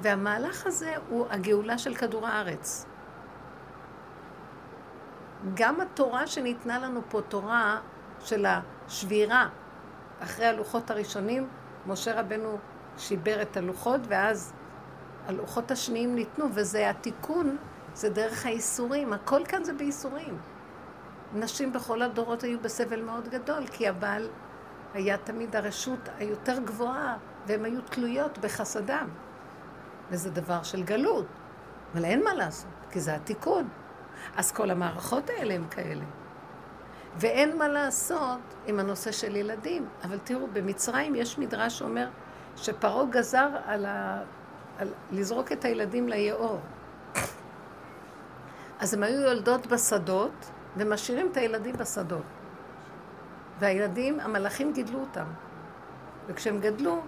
והמהלך הזה הוא הגאולה של כדור הארץ. גם התורה שניתנה לנו פה, תורה של השבירה, אחרי הלוחות הראשונים, משה רבנו שיבר את הלוחות, ואז הלוחות השניים ניתנו, וזה התיקון, זה דרך האיסורים, הכל כאן זה באיסורים. נשים בכל הדורות היו בסבל מאוד גדול, כי הבעל היה תמיד הרשות היותר גבוהה, והן היו תלויות בחסדם. וזה דבר של גלות, אבל אין מה לעשות, כי זה התיקון. אז כל המערכות האלה הם כאלה. ואין מה לעשות עם הנושא של ילדים. אבל תראו, במצרים יש מדרש שאומר שפרעה גזר על, ה... על לזרוק את הילדים ליאור. אז הם היו יולדות בשדות, ומשאירים את הילדים בשדות. והילדים, המלאכים גידלו אותם. וכשהם גדלו,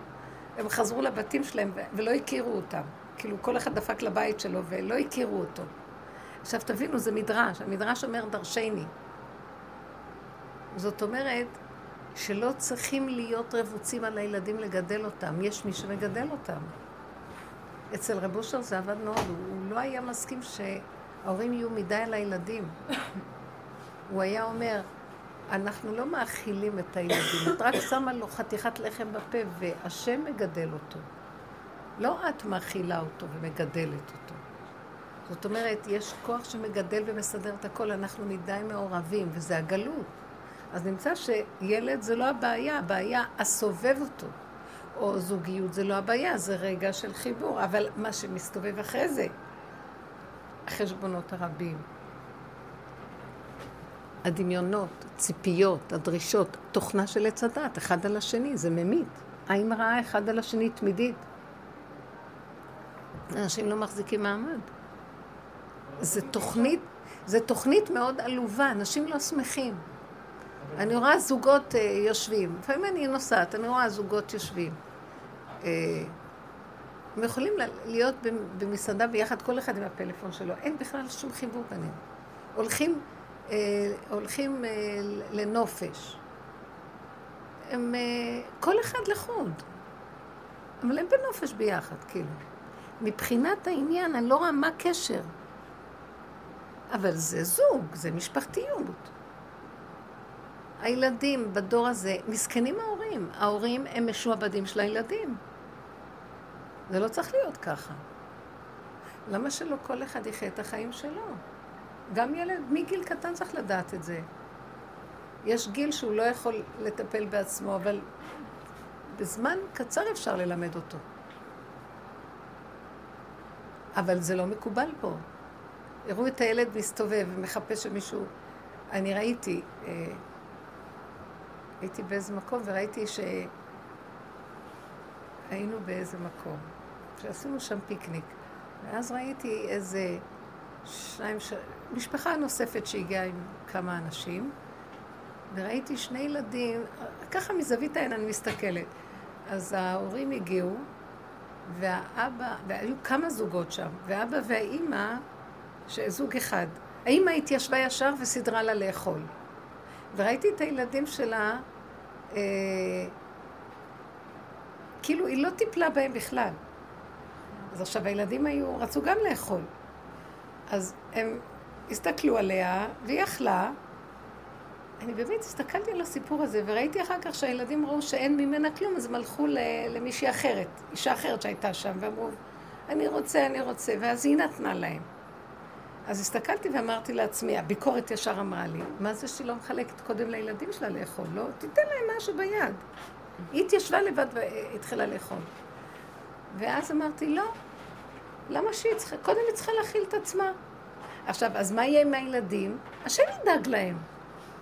הם חזרו לבתים שלהם ולא הכירו אותם. כאילו כל אחד דפק לבית שלו ולא הכירו אותו. עכשיו תבינו, זה מדרש, המדרש אומר דרשני. זאת אומרת שלא צריכים להיות רבוצים על הילדים לגדל אותם, יש מי שמגדל אותם. אצל רב אושר זה עבד מאוד, הוא לא היה מסכים שההורים יהיו מדי על הילדים. הוא היה אומר, אנחנו לא מאכילים את הילדים, את רק שמה לו חתיכת לחם בפה והשם מגדל אותו. לא את מאכילה אותו ומגדלת אותו. זאת אומרת, יש כוח שמגדל ומסדר את הכל, אנחנו מדי מעורבים, וזה הגלות. אז נמצא שילד זה לא הבעיה, הבעיה הסובב אותו. או זוגיות זה לא הבעיה, זה רגע של חיבור. אבל מה שמסתובב אחרי זה, החשבונות הרבים, הדמיונות, ציפיות, הדרישות, תוכנה של עץ הדת, אחד על השני, זה ממית. עין רעה אחד על השני תמידית. אנשים לא מחזיקים מעמד. זה תוכנית, זה תוכנית מאוד עלובה, אנשים לא שמחים. אני רואה זוגות uh, יושבים, לפעמים אני נוסעת, אני רואה זוגות יושבים. Uh, הם יכולים להיות במסעדה ביחד, כל אחד עם הפלאפון שלו, אין בכלל שום חיבור ביניהם. הולכים, uh, הולכים uh, לנופש. הם, uh, כל אחד לחוד. אבל הם בנופש ביחד, כאילו. מבחינת העניין, אני לא רואה מה הקשר. אבל זה זוג, זה משפחתיות. הילדים בדור הזה, מסכנים ההורים. ההורים הם משועבדים של הילדים. זה לא צריך להיות ככה. למה שלא כל אחד יחיה את החיים שלו? גם ילד מגיל קטן צריך לדעת את זה. יש גיל שהוא לא יכול לטפל בעצמו, אבל בזמן קצר אפשר ללמד אותו. אבל זה לא מקובל פה. הראו את הילד מסתובב ומחפש שמישהו... אני ראיתי, אה, הייתי באיזה מקום וראיתי שהיינו באיזה מקום, שעשינו שם פיקניק. ואז ראיתי איזה שניים, ש... משפחה נוספת שהגיעה עם כמה אנשים, וראיתי שני ילדים, ככה מזווית העין אני מסתכלת. אז ההורים הגיעו, והאבא, והיו כמה זוגות שם, והאבא והאימא, שזוג אחד. האימא התיישבה ישר וסידרה לה לאכול. וראיתי את הילדים שלה, אה, כאילו היא לא טיפלה בהם בכלל. אז עכשיו הילדים היו, רצו גם לאכול. אז הם הסתכלו עליה, והיא אכלה. אני באמת הסתכלתי על הסיפור הזה, וראיתי אחר כך שהילדים ראו שאין ממנה כלום, אז הם הלכו למישהי אחרת, אישה אחרת שהייתה שם, ואמרו, אני רוצה, אני רוצה, ואז היא נתנה להם. אז הסתכלתי ואמרתי לעצמי, הביקורת ישר אמרה לי, מה זה שהיא לא מחלקת קודם לילדים שלה לאכול? לא, תיתן להם משהו ביד. היא התיישבה לבד והתחילה לאכול. ואז אמרתי, לא, למה שהיא צריכה, קודם היא צריכה להכיל את עצמה. עכשיו, אז מה יהיה עם הילדים? השם ידאג להם.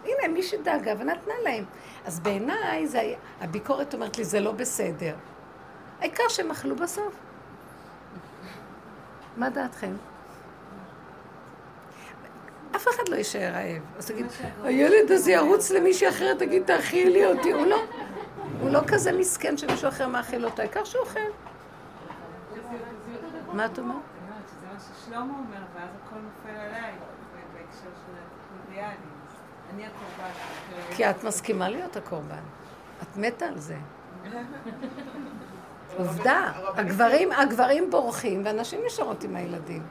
הנה, מי שדאגה ונתנה להם. אז בעיניי, זה, הביקורת אומרת לי, זה לא בסדר. העיקר שהם אכלו בסוף. מה דעתכם? אף אחד לא יישאר רעב. אז תגיד, הילד הזה ירוץ למישהי אחרת, תגיד, תאכילי אותי. הוא לא, הוא לא כזה מסכן שמישהו אחר מאכיל אותו, העיקר שהוא אוכל. מה את אומרת? זה מה ששלמה אומר, ואז הכל נופל עליי, בהקשר של האידיאלים. אני הקורבן. כי את מסכימה להיות הקורבן. את מתה על זה. עובדה, הגברים, הגברים בורחים והנשים נשארות עם הילדים.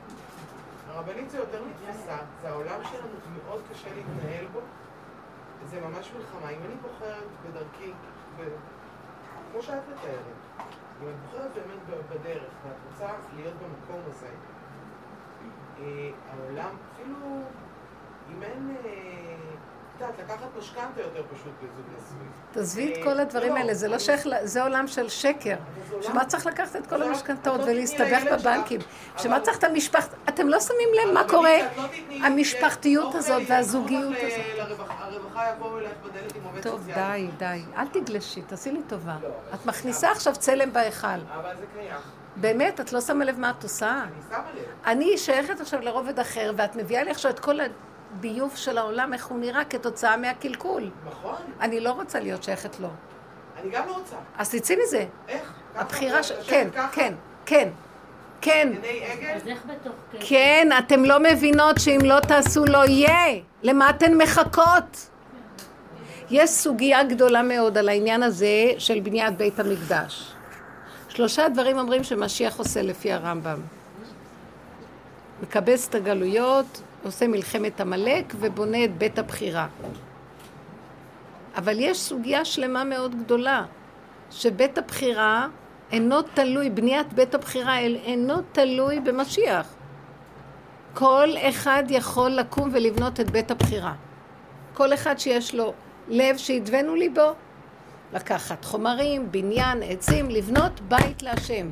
הרבנית זה יותר מתפיסה, זה העולם שלנו מאוד קשה להתנהל בו, זה ממש מלחמה. אם אני בוחרת בדרכי, כמו שאת מתארת, אם את בוחרת באמת בדרך ואת רוצה להיות במקום הזה, אה, העולם, אפילו אם אין... אה, יודעת, לקחת משכנתה יותר פשוט בזוג נשוי. תעזבי את כל הדברים לא, האלה, זה לא שייך, זה עולם של שקר. שמה צריך לקחת את כל המשכנתאות ולהסתבך בבנקים? שמה צריך את המשפחת... אתם לא שמים לב מה קורה? לא המשפחתיות הזאת והזוגיות הזאת. הרווחה יבואו אלייך בדלת עם עובד טוב, די, די. אל תגלשי, תעשי לי טובה. את מכניסה עכשיו צלם בהיכל. אבל זה קיים. באמת, את לא שמה לב מה את עושה? אני שמה לב. אני שייכת עכשיו לרובד אחר, ואת מביאה לי עכשיו את כל הביוב של העולם, איך הוא נראה כתוצאה מהקלקול. נכון, אני לא רוצה להיות שייכת לו. אני גם לא רוצה. אז תצאי מזה. איך? הבחירה ש... כן? כן, כן, כן. בתוך קשר? כן, אתם לא מבינות שאם לא תעשו לא יהיה. למה אתן מחכות? יש סוגיה גדולה מאוד על העניין הזה של בניית בית המקדש. שלושה דברים אומרים שמשיח עושה לפי הרמב"ם. מקבץ את הגלויות, עושה מלחמת עמלק ובונה את בית הבחירה. אבל יש סוגיה שלמה מאוד גדולה, שבית הבחירה אינו תלוי, בניית בית הבחירה אינו תלוי במשיח. כל אחד יכול לקום ולבנות את בית הבחירה. כל אחד שיש לו לב שהדבנו ליבו, לקחת חומרים, בניין, עצים, לבנות בית להשם.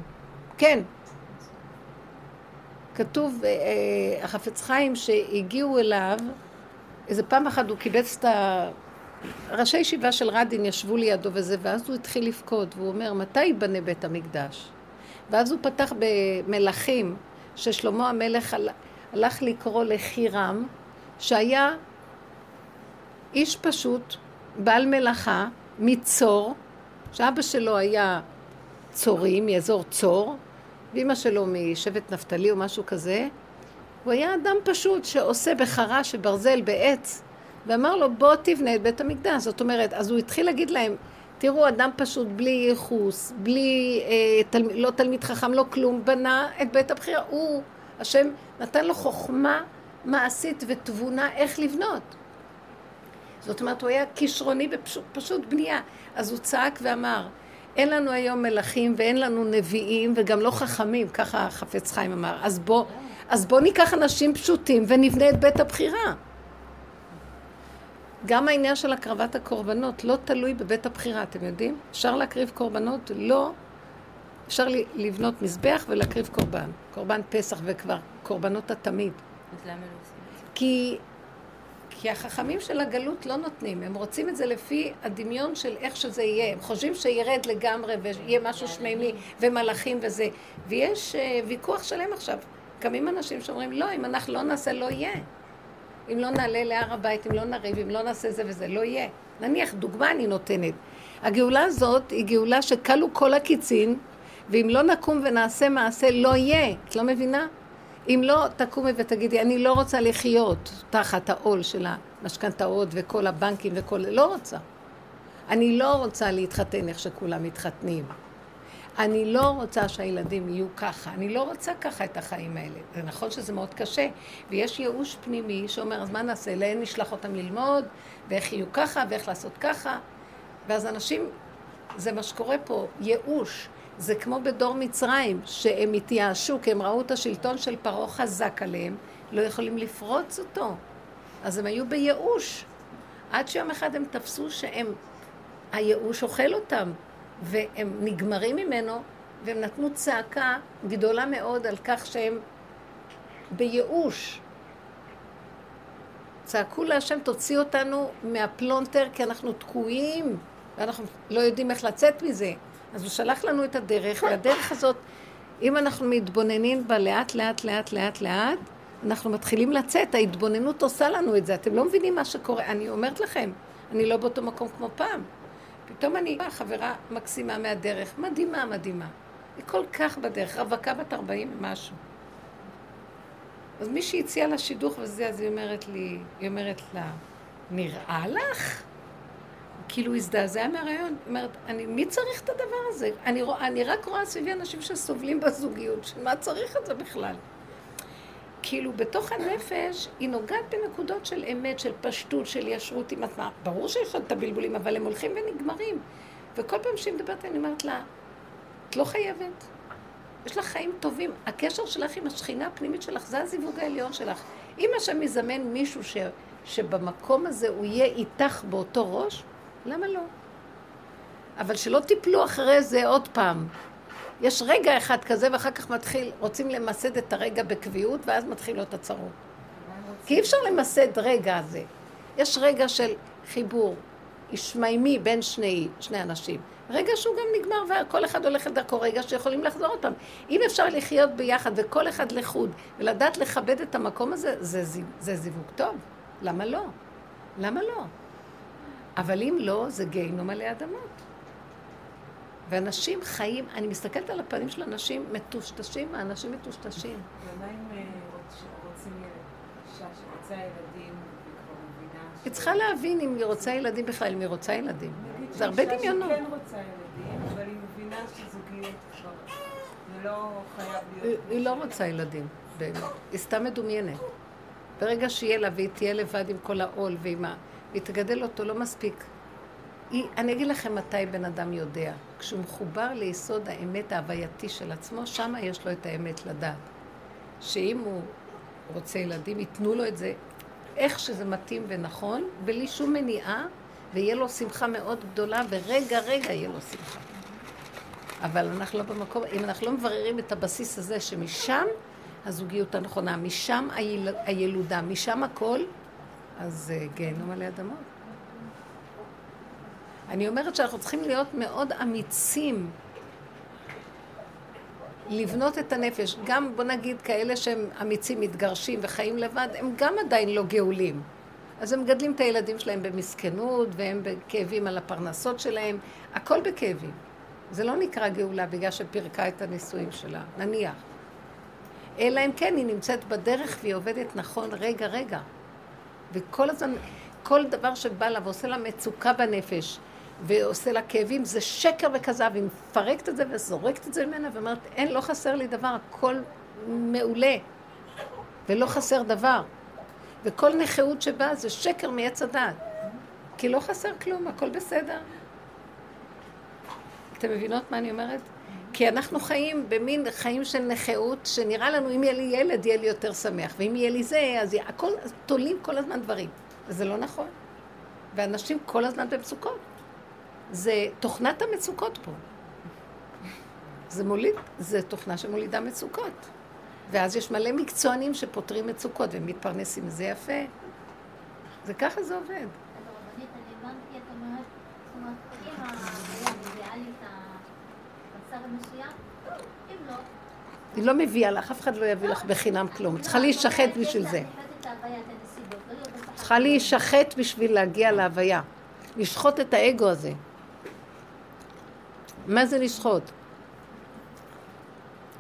כן. כתוב, אה, אה, החפץ חיים שהגיעו אליו, איזה פעם אחת הוא קיבץ את ה... ראשי ישיבה של רדין ישבו לידו וזה, ואז הוא התחיל לבכות, והוא אומר, מתי ייבנה בית המקדש? ואז הוא פתח במלכים, ששלמה המלך הל- הלך לקרוא לחירם, שהיה איש פשוט, בעל מלאכה, מצור, שאבא שלו היה צורי, מאזור צור, ואימא שלו משבט נפתלי או משהו כזה. הוא היה אדם פשוט שעושה בחרש וברזל בעץ, ואמר לו בוא תבנה את בית המקדש. זאת אומרת, אז הוא התחיל להגיד להם, תראו, אדם פשוט בלי ייחוס, בלי, אה, תל, לא תלמיד חכם, לא כלום, בנה את בית הבחירה. הוא, השם נתן לו חוכמה מעשית ותבונה איך לבנות. זאת אומרת, הוא היה כישרוני בפשוט פשוט בנייה. אז הוא צעק ואמר, אין לנו היום מלכים ואין לנו נביאים וגם לא חכמים, ככה חפץ חיים אמר. אז בוא, אז בוא ניקח אנשים פשוטים ונבנה את בית הבחירה. גם העניין של הקרבת הקורבנות לא תלוי בבית הבחירה, אתם יודעים? אפשר להקריב קורבנות? לא. אפשר לבנות מזבח ולהקריב קורבן. קורבן פסח וכבר קורבנות התמיד. אז למה לא עושים את זה? כי, כי החכמים של הגלות לא נותנים, הם רוצים את זה לפי הדמיון של איך שזה יהיה. הם חושבים שירד לגמרי ויהיה משהו שמימי ומלאכים וזה. ויש uh, ויכוח שלם עכשיו. קמים אנשים שאומרים, לא, אם אנחנו לא נעשה, לא יהיה. אם לא נעלה להר הבית, אם לא נריב, אם לא נעשה זה וזה, לא יהיה. נניח, דוגמה אני נותנת. הגאולה הזאת היא גאולה שכלו כל הקיצין, ואם לא נקום ונעשה מעשה, לא יהיה. את לא מבינה? אם לא תקומי ותגידי, אני לא רוצה לחיות תחת העול של המשכנתאות וכל הבנקים וכל... לא רוצה. אני לא רוצה להתחתן איך שכולם מתחתנים. אני לא רוצה שהילדים יהיו ככה, אני לא רוצה ככה את החיים האלה. זה נכון שזה מאוד קשה, ויש ייאוש פנימי שאומר, אז מה נעשה? לאן נשלח אותם ללמוד, ואיך יהיו ככה, ואיך לעשות ככה. ואז אנשים, זה מה שקורה פה, ייאוש. זה כמו בדור מצרים, שהם התייאשו, כי הם ראו את השלטון של פרעה חזק עליהם, לא יכולים לפרוץ אותו. אז הם היו בייאוש. עד שיום אחד הם תפסו שהם, הייאוש אוכל אותם, והם נגמרים ממנו, והם נתנו צעקה גדולה מאוד על כך שהם בייאוש. צעקו להשם, תוציא אותנו מהפלונטר, כי אנחנו תקועים, ואנחנו לא יודעים איך לצאת מזה. אז הוא שלח לנו את הדרך, והדרך הזאת, אם אנחנו מתבוננים בה לאט, לאט, לאט, לאט, לאט, אנחנו מתחילים לצאת, ההתבוננות עושה לנו את זה. אתם לא מבינים מה שקורה. אני אומרת לכם, אני לא באותו מקום כמו פעם. פתאום אני באה חברה מקסימה מהדרך, מדהימה, מדהימה. היא כל כך בדרך, רווקה בת 40 ומשהו. אז מישהי הציעה לה שידוך וזה, אז היא אומרת לי, היא אומרת לה, נראה לך? כאילו הזדעזעה מהרעיון. היא אומרת, אני, מי צריך את הדבר הזה? אני, רוא, אני רק רואה סביבי אנשים שסובלים בזוגיות, שמה צריך את זה בכלל? כאילו, בתוך הנפש, היא נוגעת בנקודות של אמת, של פשטות, של ישרות עם עצמה. ברור שיש עוד את הבלבולים, אבל הם הולכים ונגמרים. וכל פעם שהיא מדברת, אני אומרת לה, את לא חייבת. יש לך חיים טובים. הקשר שלך עם השכינה הפנימית שלך, זה הזיווג העליון שלך. אם השם יזמן מישהו ש, שבמקום הזה הוא יהיה איתך באותו ראש, למה לא? אבל שלא תיפלו אחרי זה עוד פעם. יש רגע אחד כזה, ואחר כך מתחיל, רוצים למסד את הרגע בקביעות, ואז מתחילות הצרות. כי אי אפשר למסד רגע הזה. יש רגע של חיבור ישמיימי בין שני, שני אנשים. רגע שהוא גם נגמר וכל אחד הולך לדרכו, רגע שיכולים לחזור אותם. אם אפשר לחיות ביחד וכל אחד לחוד ולדעת לכבד את המקום הזה, זה, זה, זה זיווג טוב. למה לא? למה לא? אבל אם לא, זה גיהינום עלי אדמות. ואנשים חיים, אני מסתכלת על הפנים של אנשים מטושטשים, האנשים מטושטשים. ומה אם אה, רוצים? אישה שרוצה ילדים. היא צריכה להבין אם היא רוצה ילדים בכלל, אם היא רוצה ילדים. נגיד זה הרבה שאישה דמיונות. שכן רוצה ילדים, אבל היא מבינה שזוגיות כבר... זה לא חייב להיות... היא לא רוצה ילדים, באמת. היא סתם מדומיינת. ברגע שיהיה לה והיא תהיה לבד עם כל העול ועם ה... והיא תגדל אותו, לא מספיק. היא, אני אגיד לכם מתי בן אדם יודע. כשהוא מחובר ליסוד האמת ההווייתי של עצמו, שם יש לו את האמת לדעת. שאם הוא רוצה ילדים, ייתנו לו את זה איך שזה מתאים ונכון, בלי שום מניעה, ויהיה לו שמחה מאוד גדולה, ורגע רגע יהיה לו שמחה. אבל אנחנו לא במקום, אם אנחנו לא מבררים את הבסיס הזה, שמשם הזוגיות הנכונה, משם היל, הילודה, משם הכל, אז uh, גיהנום עלי אדמות. אני אומרת שאנחנו צריכים להיות מאוד אמיצים לבנות את הנפש. גם, בוא נגיד, כאלה שהם אמיצים, מתגרשים וחיים לבד, הם גם עדיין לא גאולים. אז הם מגדלים את הילדים שלהם במסכנות, והם בכאבים על הפרנסות שלהם, הכל בכאבים. זה לא נקרא גאולה בגלל שפירקה את הנישואים שלה, נניח. אלא אם כן היא נמצאת בדרך והיא עובדת נכון רגע רגע. וכל הזמן, כל דבר שבא לה ועושה לה מצוקה בנפש ועושה לה כאבים, זה שקר וכזב, היא מפרקת את זה וזורקת את זה ממנה ואומרת, אין, לא חסר לי דבר, הכל מעולה ולא חסר דבר. וכל נכאות שבאה זה שקר מעץ הדעת. כי לא חסר כלום, הכל בסדר. אתם מבינות מה אני אומרת? כי אנחנו חיים במין חיים של נכאות, שנראה לנו אם יהיה לי ילד, יהיה לי יותר שמח, ואם יהיה לי זה, אז יהיה, הכל, אז תולים כל הזמן דברים. וזה לא נכון. ואנשים כל הזמן במצוקות. זה תוכנת המצוקות פה. זה מוליד, זה תוכנה שמולידה מצוקות. ואז יש מלא מקצוענים שפותרים מצוקות ומתפרנסים מזה יפה. זה ככה זה עובד. אז הרבנית, אני הבנתי, את אומרת, זאת אומרת, אם היה אידיאלי את אם לא... היא לא מביאה לך, אף אחד לא יביא לך בחינם כלום. צריכה להישחט בשביל זה. צריכה להישחט בשביל להגיע להוויה. לשחוט את האגו הזה. מה זה לשחוט?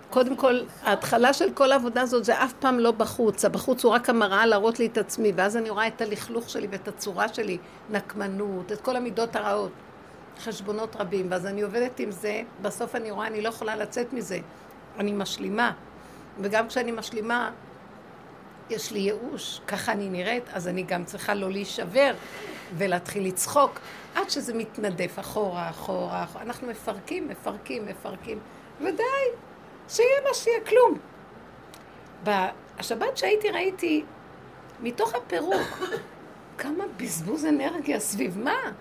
קודם כל, ההתחלה של כל העבודה הזאת זה אף פעם לא בחוץ. הבחוץ הוא רק המראה להראות לי את עצמי, ואז אני רואה את הלכלוך שלי ואת הצורה שלי, נקמנות, את כל המידות הרעות, חשבונות רבים, ואז אני עובדת עם זה, בסוף אני רואה, אני לא יכולה לצאת מזה. אני משלימה. וגם כשאני משלימה, יש לי ייאוש, ככה אני נראית, אז אני גם צריכה לא להישבר ולהתחיל לצחוק, עד שזה מתנדף אחורה, אחורה, אחורה. אנחנו מפרקים, מפרקים, מפרקים, ודי, שיהיה מה שיהיה, כלום. בשבת שהייתי ראיתי, מתוך הפירוק, כמה בזבוז אנרגיה סביב מה?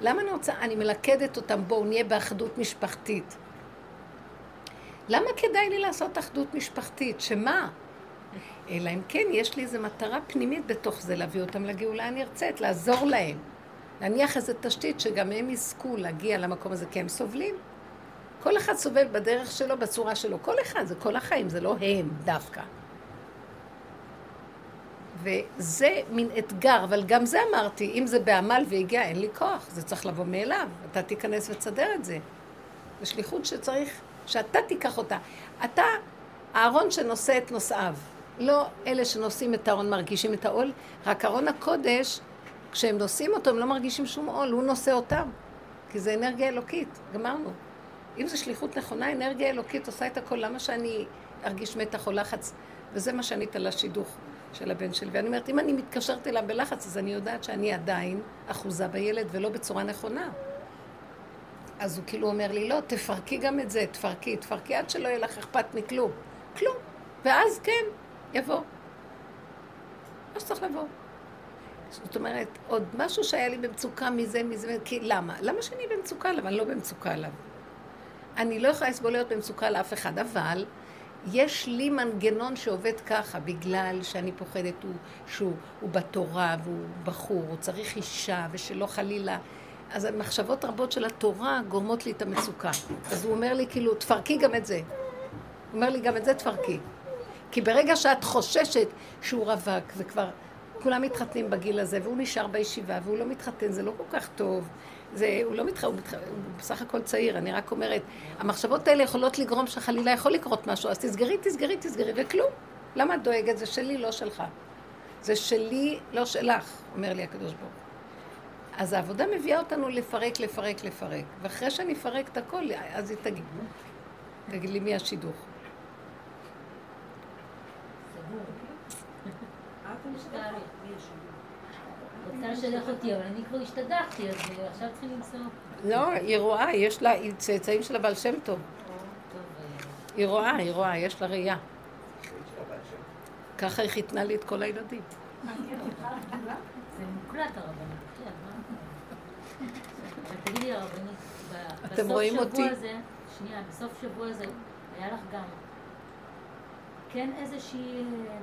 למה אני רוצה, אני מלכדת אותם, בואו נהיה באחדות משפחתית. למה כדאי לי לעשות אחדות משפחתית? שמה? אלא אם כן יש לי איזו מטרה פנימית בתוך זה, להביא אותם לגאולה הנרצית, לעזור להם. להניח איזו תשתית שגם הם יזכו להגיע למקום הזה, כי הם סובלים. כל אחד סובל בדרך שלו, בצורה שלו. כל אחד, זה כל החיים, זה לא הם דווקא. וזה מין אתגר, אבל גם זה אמרתי, אם זה בעמל והגיע, אין לי כוח, זה צריך לבוא מאליו. אתה תיכנס ותסדר את זה. זו שליחות שצריך, שאתה תיקח אותה. אתה הארון שנושא את נושאיו. לא אלה שנושאים את הארון מרגישים את העול, רק ארון הקודש, כשהם נושאים אותו הם לא מרגישים שום עול, הוא נושא אותם. כי זה אנרגיה אלוקית, גמרנו. אם זו שליחות נכונה, אנרגיה אלוקית עושה את הכל, למה שאני ארגיש מתח או לחץ? וזה מה שענית לשידוך של הבן שלי. ואני אומרת, אם אני מתקשרת אליו בלחץ, אז אני יודעת שאני עדיין אחוזה בילד ולא בצורה נכונה. אז הוא כאילו אומר לי, לא, תפרקי גם את זה, תפרקי, תפרקי עד שלא יהיה לך אכפת מכלום. כלום. ואז כן, יבוא. מה שצריך לבוא. זאת אומרת, עוד משהו שהיה לי במצוקה מזה, מזה, כי למה? למה שאני במצוקה עליו? אני לא במצוקה עליו. אני לא יכולה לסבול להיות במצוקה לאף אחד, אבל יש לי מנגנון שעובד ככה, בגלל שאני פוחדת הוא, שהוא הוא בתורה והוא בחור, הוא צריך אישה, ושלא חלילה... אז המחשבות רבות של התורה גורמות לי את המצוקה. אז הוא אומר לי, כאילו, תפרקי גם את זה. הוא אומר לי, גם את זה תפרקי. כי ברגע שאת חוששת שהוא רווק וכבר כולם מתחתנים בגיל הזה, והוא נשאר בישיבה, והוא לא מתחתן, זה לא כל כך טוב. זה, הוא לא מתחתן, הוא, מתח... הוא בסך הכל צעיר, אני רק אומרת, המחשבות האלה יכולות לגרום שחלילה יכול לקרות משהו, אז תסגרי, תסגרי, תסגרי, וכלום. למה את דואגת? זה שלי, לא שלך. זה שלי, לא שלך, אומר לי הקדוש ברוך הוא. אז העבודה מביאה אותנו לפרק, לפרק, לפרק. ואחרי שאני אפרק את הכל, אז היא תגיד. תגיד לי מי השידוך. רוצה לשדך אותי, אבל אני כבר השתדכתי, אז עכשיו צריכים למצוא... לא, היא רואה, יש לה, היא צאצאים של הבעל שם טוב. היא רואה, היא רואה, יש לה ראייה. ככה היא חיתנה לי את כל הילדים. זה מוקלט הרבנית. כן, מה? תגידי הרבנית, בסוף שבוע? הזה, שנייה, בסוף שבוע הזה, היה לך גם כן איזושהי אה,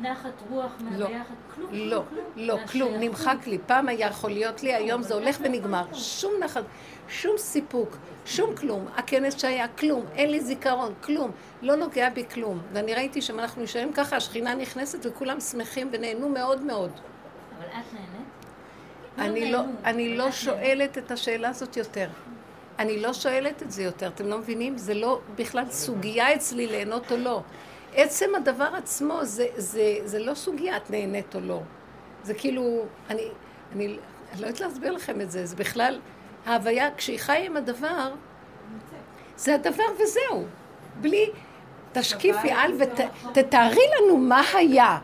נחת רוח מהביחד? כלום, לא, כלום. לא, כלום. נמחק לי. פעם היה יכול להיות לי, היום זה הולך ונגמר. שום נחת, שום סיפוק, שום כלום. הכנס שהיה, כלום. אין לי זיכרון, כלום. לא נוגע בי כלום. ואני ראיתי שאם אנחנו נשארים ככה, השכינה נכנסת וכולם שמחים ונהנו מאוד מאוד. אבל את נהנית? אני לא, אני לא את שואלת את השאלה הזאת יותר. אני לא שואלת את זה יותר, אתם לא מבינים? זה לא בכלל סוגיה אצלי ליהנות או לא. עצם הדבר עצמו זה, זה, זה לא סוגיה, את נהנית או לא. זה כאילו, אני, אני, אני לא יודעת להסביר לכם את זה, זה בכלל, ההוויה, כשהיא חיה עם הדבר, זה הדבר וזהו. בלי, תשקיפי על ותתארי לנו מה היה.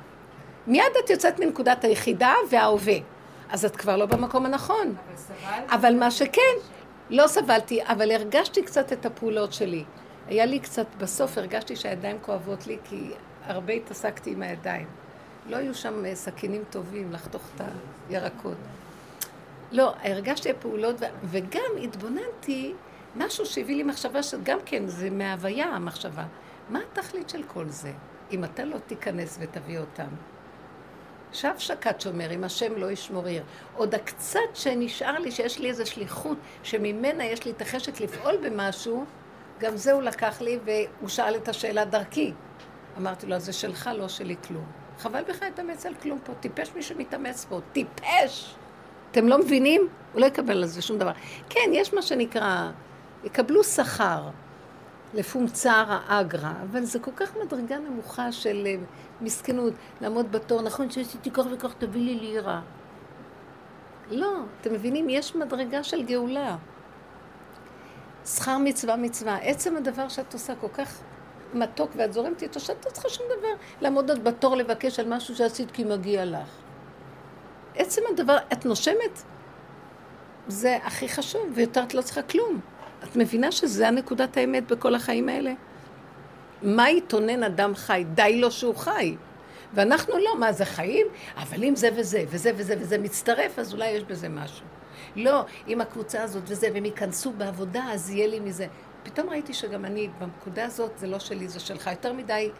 מיד את יוצאת מנקודת היחידה וההווה. אז את כבר לא במקום הנכון. אבל סבלת? אבל מה שכן, לא סבלתי, אבל הרגשתי קצת את הפעולות שלי. היה לי קצת, בסוף הרגשתי שהידיים כואבות לי, כי הרבה התעסקתי עם הידיים. לא היו שם אה, סכינים טובים לחתוך את הירקות. לא, הרגשתי הפעולות, וגם התבוננתי, משהו שהביא לי מחשבה שגם כן, זה מההוויה המחשבה. מה התכלית של כל זה, אם אתה לא תיכנס ותביא אותם? שב שקד שומר, אם השם לא ישמור עיר. עוד הקצת שנשאר לי, שיש לי איזו שליחות, שממנה יש לי את החשק לפעול במשהו, גם זה הוא לקח לי, והוא שאל את השאלה דרכי. אמרתי לו, אז זה שלך, לא שלי כלום. חבל בכלל להתאמץ על כלום פה, טיפש מי שמתאמץ פה, טיפש! אתם לא מבינים? הוא לא יקבל על זה שום דבר. כן, יש מה שנקרא, יקבלו שכר לפומצר האגרא, אבל זה כל כך מדרגה נמוכה של אה, מסכנות, לעמוד בתור, נכון שעשיתי כך וכך, תביא לי לירה. לא, אתם מבינים? יש מדרגה של גאולה. שכר מצווה מצווה. עצם הדבר שאת עושה כל כך מתוק ואת זורמת איתו, שאת לא צריכה שום דבר. לעמוד עוד בתור לבקש על משהו שעשית כי מגיע לך. עצם הדבר, את נושמת, זה הכי חשוב, ויותר את לא צריכה כלום. את מבינה שזה הנקודת האמת בכל החיים האלה? מה יתונן אדם חי? די לו שהוא חי. ואנחנו לא, מה זה חיים? אבל אם זה וזה, וזה וזה וזה מצטרף, אז אולי יש בזה משהו. לא, אם הקבוצה הזאת וזה, והם ייכנסו בעבודה, אז יהיה לי מזה. פתאום ראיתי שגם אני, בנקודה הזאת, זה לא שלי, זה שלך. יותר מדי,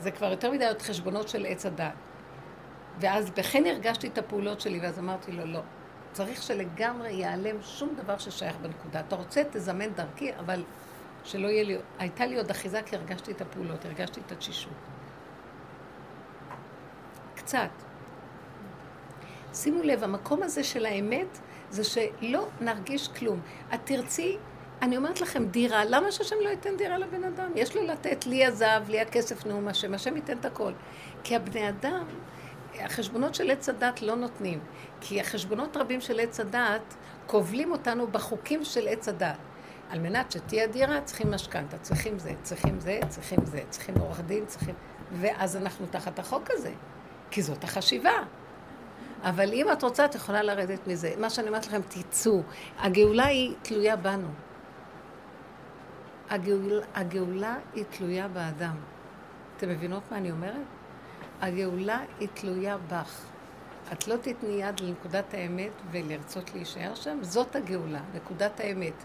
זה כבר יותר מדי עוד חשבונות של עץ הדת. ואז בכן הרגשתי את הפעולות שלי, ואז אמרתי לו, לא. צריך שלגמרי ייעלם שום דבר ששייך בנקודה. אתה רוצה, תזמן דרכי, אבל שלא יהיה לי... הייתה לי עוד אחיזה כי הרגשתי את הפעולות, הרגשתי את התשישות. קצת. שימו לב, המקום הזה של האמת זה שלא נרגיש כלום. את תרצי, אני אומרת לכם, דירה, למה שהשם לא ייתן דירה לבן אדם? יש לו לתת, לי הזהב, לי הכסף, נאום השם, השם ייתן את הכל. כי הבני אדם, החשבונות של עץ הדת לא נותנים. כי החשבונות רבים של עץ הדת כובלים אותנו בחוקים של עץ הדת. על מנת שתהיה דירה, צריכים משכנתה, צריכים זה, צריכים זה, צריכים זה, צריכים עורך דין, צריכים... ואז אנחנו תחת החוק הזה, כי זאת החשיבה. אבל אם את רוצה, את יכולה לרדת מזה. מה שאני אומרת לכם, תצאו. הגאולה היא תלויה בנו. הגאול, הגאולה היא תלויה באדם. אתם מבינות מה אני אומרת? הגאולה היא תלויה בך. את לא תתני יד לנקודת האמת ולרצות להישאר שם, זאת הגאולה, נקודת האמת.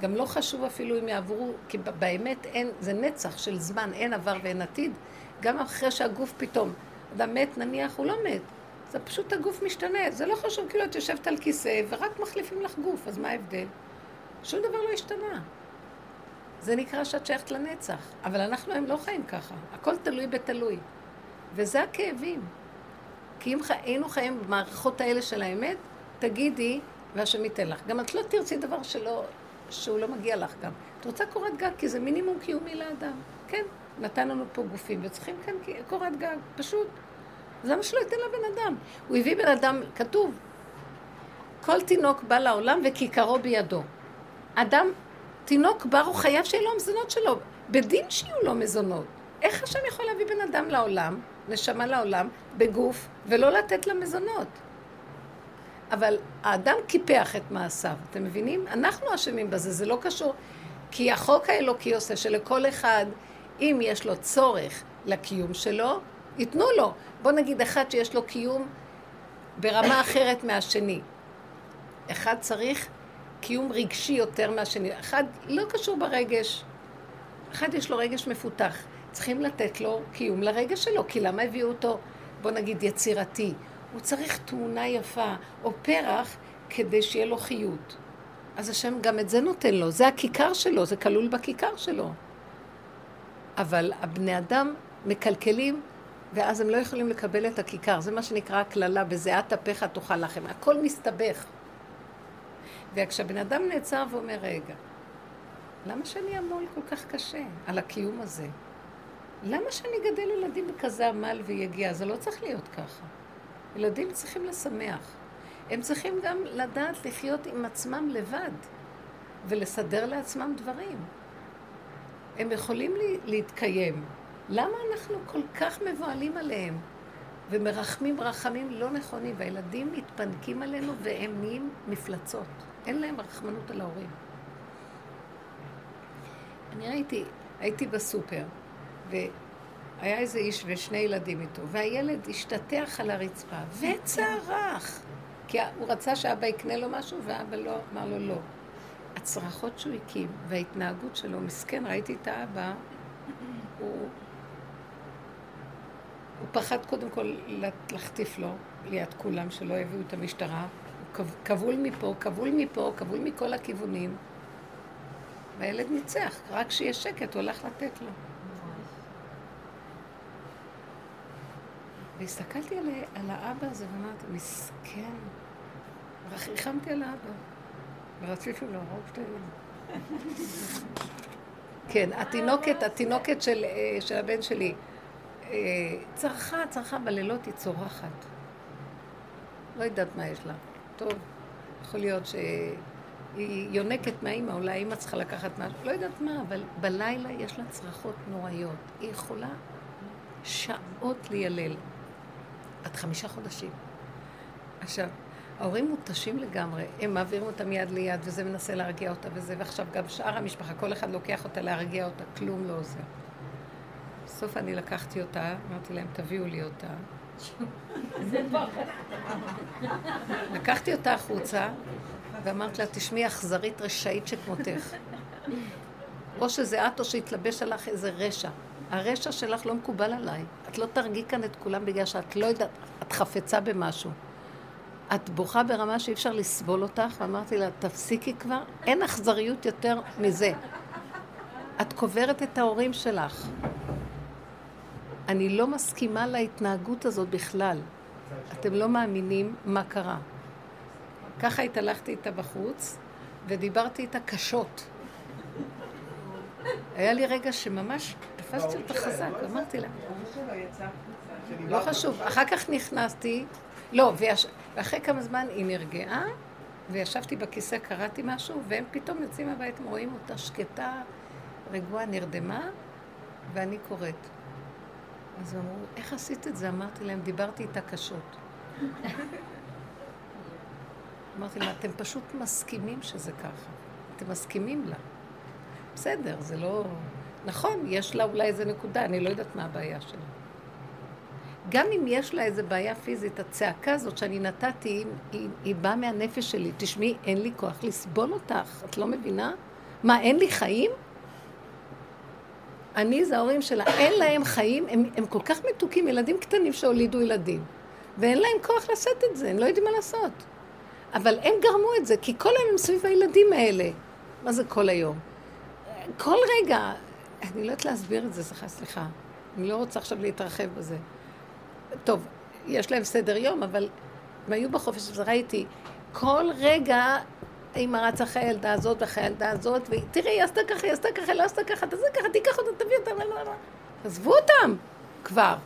גם לא חשוב אפילו אם יעברו, כי באמת אין, זה נצח של זמן, אין עבר ואין עתיד. גם אחרי שהגוף פתאום, אדם מת נניח, הוא לא מת. זה פשוט הגוף משתנה, זה לא חשוב, כאילו את יושבת על כיסא ורק מחליפים לך גוף, אז מה ההבדל? שום דבר לא השתנה. זה נקרא שאת שייכת לנצח, אבל אנחנו היום לא חיים ככה, הכל תלוי בתלוי. וזה הכאבים. כי אם היינו חיים במערכות האלה של האמת, תגידי, והשם ייתן לך. גם את לא תרצי דבר שלא, שהוא לא מגיע לך גם. את רוצה קורת גג, כי זה מינימום קיומי לאדם. כן, נתן לנו פה גופים, וצריכים כאן קורת גג, פשוט. זה מה שלא ייתן לבן אדם. הוא הביא בן אדם, כתוב, כל תינוק בא לעולם וכיכרו בידו. אדם, תינוק בר, הוא חייב שיהיה לו המזונות שלו. בדין שיהיו לו מזונות. איך השם יכול להביא בן אדם לעולם, נשמה לעולם, בגוף, ולא לתת לה מזונות? אבל האדם קיפח את מעשיו, אתם מבינים? אנחנו אשמים בזה, זה לא קשור. כי החוק האלוקי עושה שלכל אחד, אם יש לו צורך לקיום שלו, ייתנו לו. בוא נגיד אחד שיש לו קיום ברמה אחרת מהשני. אחד צריך קיום רגשי יותר מהשני. אחד לא קשור ברגש. אחד יש לו רגש מפותח. צריכים לתת לו קיום לרגש שלו, כי למה הביאו אותו, בוא נגיד, יצירתי? הוא צריך תמונה יפה או פרח כדי שיהיה לו חיות. אז השם גם את זה נותן לו, זה הכיכר שלו, זה כלול בכיכר שלו. אבל הבני אדם מקלקלים, ואז הם לא יכולים לקבל את הכיכר. זה מה שנקרא הקללה, בזיעת אפיך תאכל לחם. הכל מסתבך. וכשהבן אדם נעצר ואומר, רגע, למה שאני אעמול כל כך קשה על הקיום הזה? למה שאני אגדל ילדים בכזה עמל ויגיע? זה לא צריך להיות ככה. ילדים צריכים לשמח. הם צריכים גם לדעת לחיות עם עצמם לבד ולסדר לעצמם דברים. הם יכולים להתקיים. למה אנחנו כל כך מבוהלים עליהם ומרחמים רחמים לא נכונים, והילדים מתפנקים עלינו והם נהיים מפלצות. אין להם רחמנות על ההורים. אני ראיתי, הייתי בסופר, והיה איזה איש ושני ילדים איתו, והילד השתטח על הרצפה וצרח, כי הוא רצה שאבא יקנה לו משהו, ואבא לא, אמר לו לא. הצרחות שהוא הקים וההתנהגות שלו, מסכן, ראיתי את האבא, הוא, הוא פחד קודם כל לחטיף לו ליד כולם, שלא יביאו את המשטרה. הוא כבול מפה, כבול מפה, כבול מכל הכיוונים. והילד ניצח, רק כשיהיה שקט הוא הלך לתת לו. והסתכלתי על, על האבא הזה ואמרתי, מסכן. ריחמתי על האבא. ורציתי להרוג את הילד. כן, התינוקת, התינוקת של, אה, של הבן שלי, צרחה, צרחה בלילות, היא צורחת. לא יודעת מה יש לה. טוב, יכול להיות שהיא יונקת מהאימא, אולי האימא צריכה לקחת משהו, לא יודעת מה, אבל בלילה יש לה צרחות נוראיות. היא יכולה שעות לילל. עד חמישה חודשים. עכשיו, ההורים מותשים לגמרי, הם מעבירים אותה מיד ליד, וזה מנסה להרגיע אותה וזה, ועכשיו גם שאר המשפחה, כל אחד לוקח אותה להרגיע אותה, כלום לא עוזר. בסוף אני לקחתי אותה, אמרתי להם, תביאו לי אותה. לקחתי אותה החוצה, ואמרתי לה, תשמעי, אכזרית רשאית שכמותך. או שזה את או שהתלבש עליך איזה רשע. הרשע שלך לא מקובל עליי. את לא תרגי כאן את כולם בגלל שאת לא יודעת, את חפצה במשהו. את בוכה ברמה שאי אפשר לסבול אותך, ואמרתי לה, תפסיקי כבר, אין אכזריות יותר מזה. את קוברת את ההורים שלך. אני לא מסכימה להתנהגות הזאת בכלל. אתם לא מאמינים מה קרה. ככה התהלכתי איתה בחוץ, ודיברתי איתה קשות. היה לי רגע שממש תפסתי אותה חזק, אמרתי לה. לא חשוב. אחר כך נכנסתי, לא, ואחרי כמה זמן היא נרגעה, וישבתי בכיסא, קראתי משהו, והם פתאום יוצאים מהבית, רואים אותה שקטה, רגועה, נרדמה, ואני קוראת. אז אמרו, איך עשית את זה? אמרתי להם, דיברתי איתה קשות. אמרתי לה, אתם פשוט מסכימים שזה ככה. אתם מסכימים לה. בסדר, זה לא... נכון, יש לה אולי איזה נקודה, אני לא יודעת מה הבעיה שלה. גם אם יש לה איזה בעיה פיזית, הצעקה הזאת שאני נתתי, היא, היא, היא באה מהנפש שלי. תשמעי, אין לי כוח לסבול אותך, את לא מבינה? מה, אין לי חיים? אני זה ההורים שלה, אין להם חיים, הם, הם כל כך מתוקים, ילדים קטנים שהולידו ילדים, ואין להם כוח לשאת את זה, הם לא יודעים מה לעשות. אבל הם גרמו את זה, כי כל היום הם סביב הילדים האלה. מה זה כל היום? כל רגע, אני לא יודעת להסביר את זה, סליחה, סליחה. אני לא רוצה עכשיו להתרחב בזה. טוב, יש להם סדר יום, אבל הם היו בחופש, אז ראיתי, כל רגע אימא רצה אחרי הילדה הזאת ואחרי הילדה הזאת, ותראי, היא עשתה ככה, היא עשתה ככה, לא עשתה ככה, תעשה ככה, תיקח אותה, תביא אותה, לא, לא, לא. עזבו אותם כבר.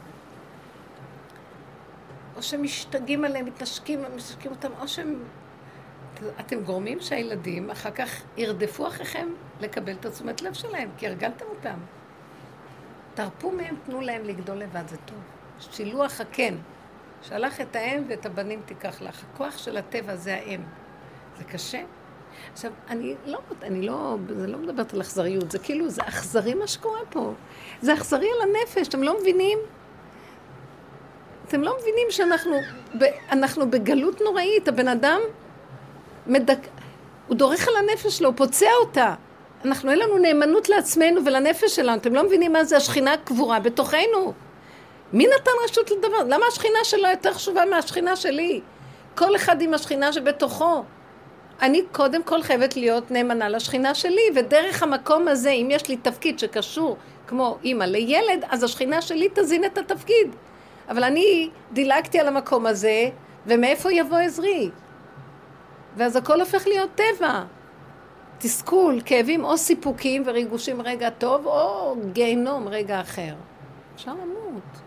או שהם משתגעים עליהם, מתנשקים, משתגעים אותם, או שהם... אתם גורמים שהילדים אחר כך ירדפו אחריכם לקבל את התשומת לב שלהם, כי הרגלתם אותם. תרפו מהם, תנו להם לגדול לבד, זה טוב. שילוח הקן. שלח את האם ואת הבנים תיקח לך. הכוח של הטבע זה האם. זה קשה. עכשיו, אני לא, אני לא, זה לא מדברת על אכזריות, זה כאילו, זה אכזרי מה שקורה פה. זה אכזרי על הנפש, אתם לא מבינים? אתם לא מבינים שאנחנו אנחנו בגלות נוראית, הבן אדם מדק... הוא דורך על הנפש שלו, הוא פוצע אותה. אנחנו, אין לנו נאמנות לעצמנו ולנפש שלנו. אתם לא מבינים מה זה השכינה קבורה בתוכנו. מי נתן רשות לדבר? למה השכינה שלו יותר חשובה מהשכינה שלי? כל אחד עם השכינה שבתוכו. אני קודם כל חייבת להיות נאמנה לשכינה שלי, ודרך המקום הזה, אם יש לי תפקיד שקשור כמו אימא לילד, אז השכינה שלי תזין את התפקיד. אבל אני דילגתי על המקום הזה, ומאיפה יבוא עזרי? ואז הכל הופך להיות טבע. תסכול, כאבים או סיפוקים וריגושים רגע טוב, או גיהנום רגע אחר. אפשר למות.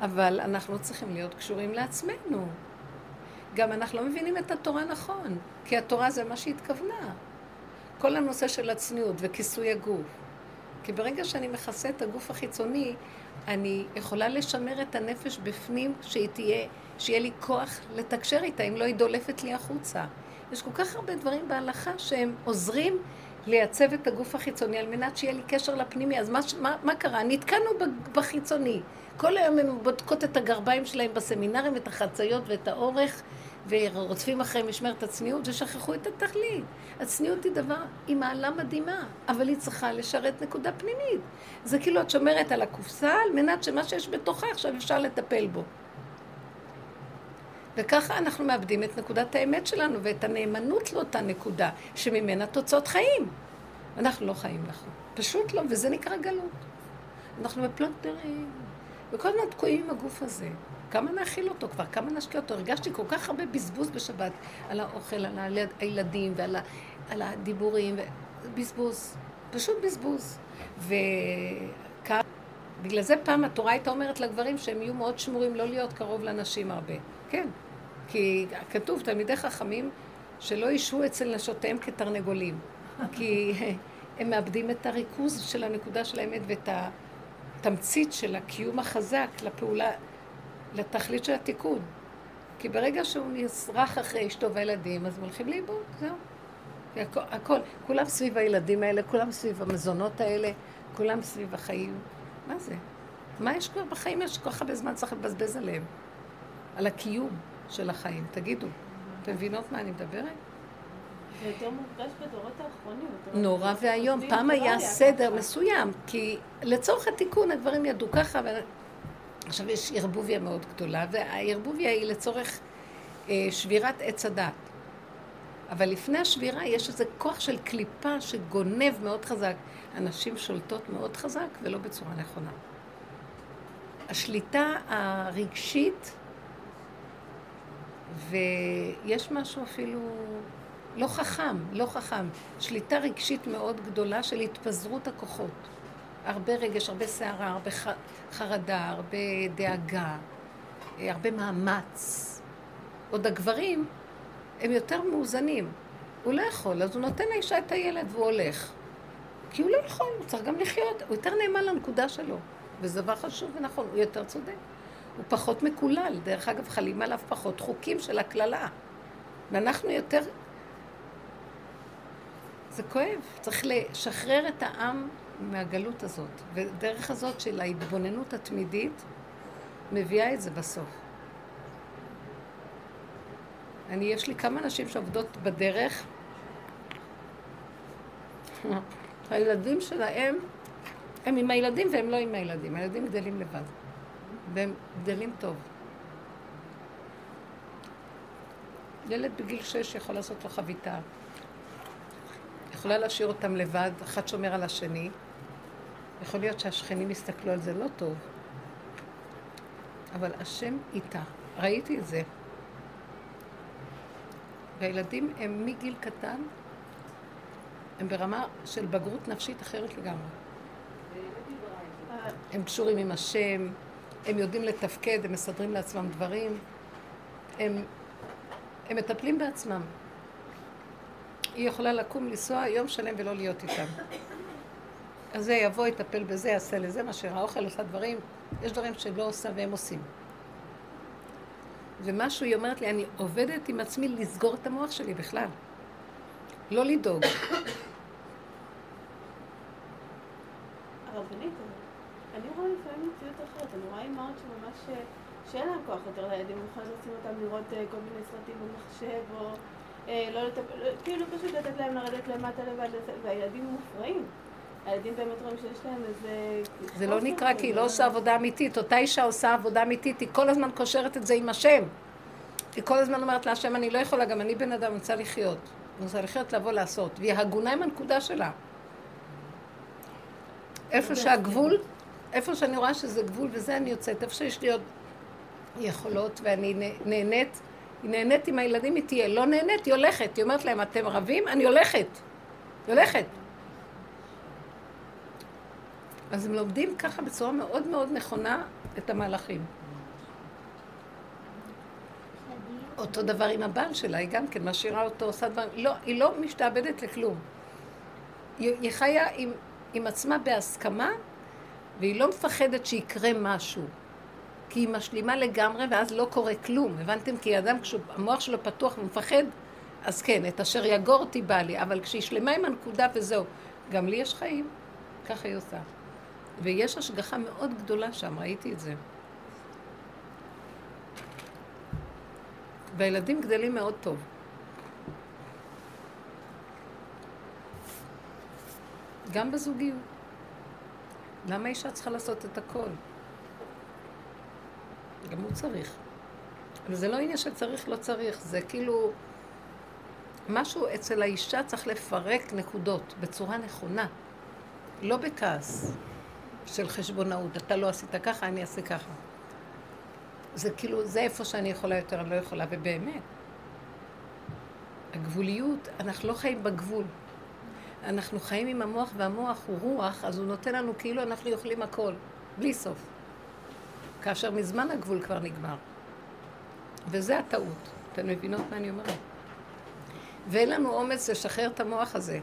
אבל אנחנו צריכים להיות קשורים לעצמנו. גם אנחנו לא מבינים את התורה נכון, כי התורה זה מה שהתכוונה. כל הנושא של הצניעות וכיסוי הגוף. כי ברגע שאני מכסה את הגוף החיצוני, אני יכולה לשמר את הנפש בפנים, שהיא תהיה, שיהיה לי כוח לתקשר איתה, אם לא היא דולפת לי החוצה. יש כל כך הרבה דברים בהלכה שהם עוזרים לייצב את הגוף החיצוני על מנת שיהיה לי קשר לפנימי. אז מה, מה, מה קרה? נתקענו בחיצוני. כל היום הן בודקות את הגרביים שלהם בסמינרים, את החציות ואת האורך, ורודפים אחרי משמרת הצניעות, ושכחו את התכלית. הצניעות היא דבר, היא מעלה מדהימה, אבל היא צריכה לשרת נקודה פנימית. זה כאילו את שומרת על הקופסה, על מנת שמה שיש בתוכה עכשיו אפשר לטפל בו. וככה אנחנו מאבדים את נקודת האמת שלנו ואת הנאמנות לאותה נקודה, שממנה תוצאות חיים. אנחנו לא חיים נכון. פשוט לא, וזה נקרא גלות. אנחנו בפלונטרים, וכל הזמן תקועים עם הגוף הזה. כמה נאכיל אותו כבר, כמה נשקיע אותו. הרגשתי כל כך הרבה בזבוז בשבת על האוכל, על הילדים ועל על הדיבורים, בזבוז, פשוט בזבוז. וכך, בגלל זה פעם התורה הייתה אומרת לגברים שהם יהיו מאוד שמורים לא להיות קרוב לנשים הרבה. כן, כי כתוב, תלמידי חכמים שלא ישבו אצל נשותיהם כתרנגולים. כי הם מאבדים את הריכוז של הנקודה של האמת ואת התמצית של הקיום החזק לפעולה, לתכלית של התיקון. כי ברגע שהוא נזרח אחרי אשתו והילדים, אז הם הולכים לאיבוד, זהו. הכל, הכל, כולם סביב הילדים האלה, כולם סביב המזונות האלה, כולם סביב החיים. מה זה? מה יש כבר בחיים? יש כל כך הרבה זמן צריך לבזבז עליהם. על הקיום של החיים. תגידו, אתם מבינות מה אני מדברת? זה יותר מורגש בדורות האחרונים. נורא ואיום. פעם היה סדר מסוים, כי לצורך התיקון הדברים ידעו ככה, עכשיו יש ערבוביה מאוד גדולה, והערבוביה היא לצורך אה, שבירת עץ הדת. אבל לפני השבירה יש איזה כוח של קליפה שגונב מאוד חזק. הנשים שולטות מאוד חזק ולא בצורה נכונה. השליטה הרגשית, ויש משהו אפילו לא חכם, לא חכם. שליטה רגשית מאוד גדולה של התפזרות הכוחות. הרבה רגש, הרבה סערה, הרבה חרדה, הרבה דאגה, אה, הרבה מאמץ. עוד הגברים הם יותר מאוזנים. הוא לא יכול, אז הוא נותן לאישה את הילד והוא הולך. כי הוא לא יכול, הוא צריך גם לחיות, הוא יותר נאמן לנקודה שלו. וזה דבר חשוב ונכון, הוא יותר צודק. הוא פחות מקולל, דרך אגב, חלים עליו פחות חוקים של הקללה. ואנחנו יותר... זה כואב, צריך לשחרר את העם מהגלות הזאת. ודרך הזאת של ההתבוננות התמידית מביאה את זה בסוף. אני, יש לי כמה נשים שעובדות בדרך. הילדים שלהם, הם עם הילדים והם לא עם הילדים. הילדים גדלים לבד. והם גדלים טוב. ילד בגיל שש יכול לעשות לו חביתה. יכולה להשאיר אותם לבד, אחד שומר על השני. יכול להיות שהשכנים יסתכלו על זה לא טוב. אבל השם איתה. ראיתי את זה. והילדים הם מגיל קטן, הם ברמה של בגרות נפשית אחרת לגמרי. הם קשורים עם השם, הם יודעים לתפקד, הם מסדרים לעצמם דברים, הם, הם מטפלים בעצמם. היא יכולה לקום, לנסוע יום שלם ולא להיות איתם. אז זה יבוא, יטפל בזה, יעשה לזה, מאשר האוכל עושה דברים, יש דברים שלא עושה והם עושים. ומשהו, היא אומרת לי, אני עובדת עם עצמי לסגור את המוח שלי בכלל. לא לדאוג. הרבנית, אני רואה לפעמים מציאות אחרת, אני רואה אימהות שממש, שאין להם כוח יותר לילדים, יכולים לשים אותם לראות אה, כל מיני סרטים במחשב, או אה, לא לטפל, לא, כאילו פשוט לתת להם לרדת למטה לבד, והילדים מופרעים. הילדים באמת רואים שיש להם איזה... זה לא נקרא כי היא לא עושה עבודה אמיתית. אותה אישה עושה עבודה אמיתית, היא כל הזמן קושרת את זה עם השם. היא כל הזמן אומרת להשם, אני לא יכולה, גם אני בן אדם, אני רוצה לחיות. אני רוצה לחיות, לבוא לעשות. והיא הגונה עם הנקודה שלה. איפה שהגבול, איפה שאני רואה שזה גבול וזה אני יוצאת, איפה שיש לי עוד יכולות ואני נהנית, היא נהנית עם הילדים, היא תהיה. לא נהנית, היא הולכת. היא אומרת להם, אתם רבים? אני הולכת. היא הולכת. אז הם לומדים ככה בצורה מאוד מאוד נכונה את המהלכים. אותו דבר עם הבעל שלה, היא גם כן משאירה אותו, עושה דברים, לא, היא לא משתעבדת לכלום. היא, היא חיה עם, עם עצמה בהסכמה, והיא לא מפחדת שיקרה משהו. כי היא משלימה לגמרי, ואז לא קורה כלום. הבנתם? כי אדם, כשהמוח שלו פתוח ומפחד, אז כן, את אשר יגור אותי בא לי, אבל כשהיא שלמה עם הנקודה וזהו, גם לי יש חיים, ככה היא עושה. ויש השגחה מאוד גדולה שם, ראיתי את זה. והילדים גדלים מאוד טוב. גם בזוגיות. למה אישה צריכה לעשות את הכל? גם הוא צריך. אבל זה לא עניין שצריך, לא צריך, זה כאילו... משהו אצל האישה צריך לפרק נקודות בצורה נכונה, לא בכעס. של חשבונאות. אתה לא עשית ככה, אני אעשה ככה. זה כאילו, זה איפה שאני יכולה יותר, אני לא יכולה, ובאמת. הגבוליות, אנחנו לא חיים בגבול. אנחנו חיים עם המוח, והמוח הוא רוח, אז הוא נותן לנו כאילו אנחנו יכולים הכל, בלי סוף. כאשר מזמן הגבול כבר נגמר. וזה הטעות. אתן מבינות מה אני אומרת? ואין לנו אומץ לשחרר את המוח הזה,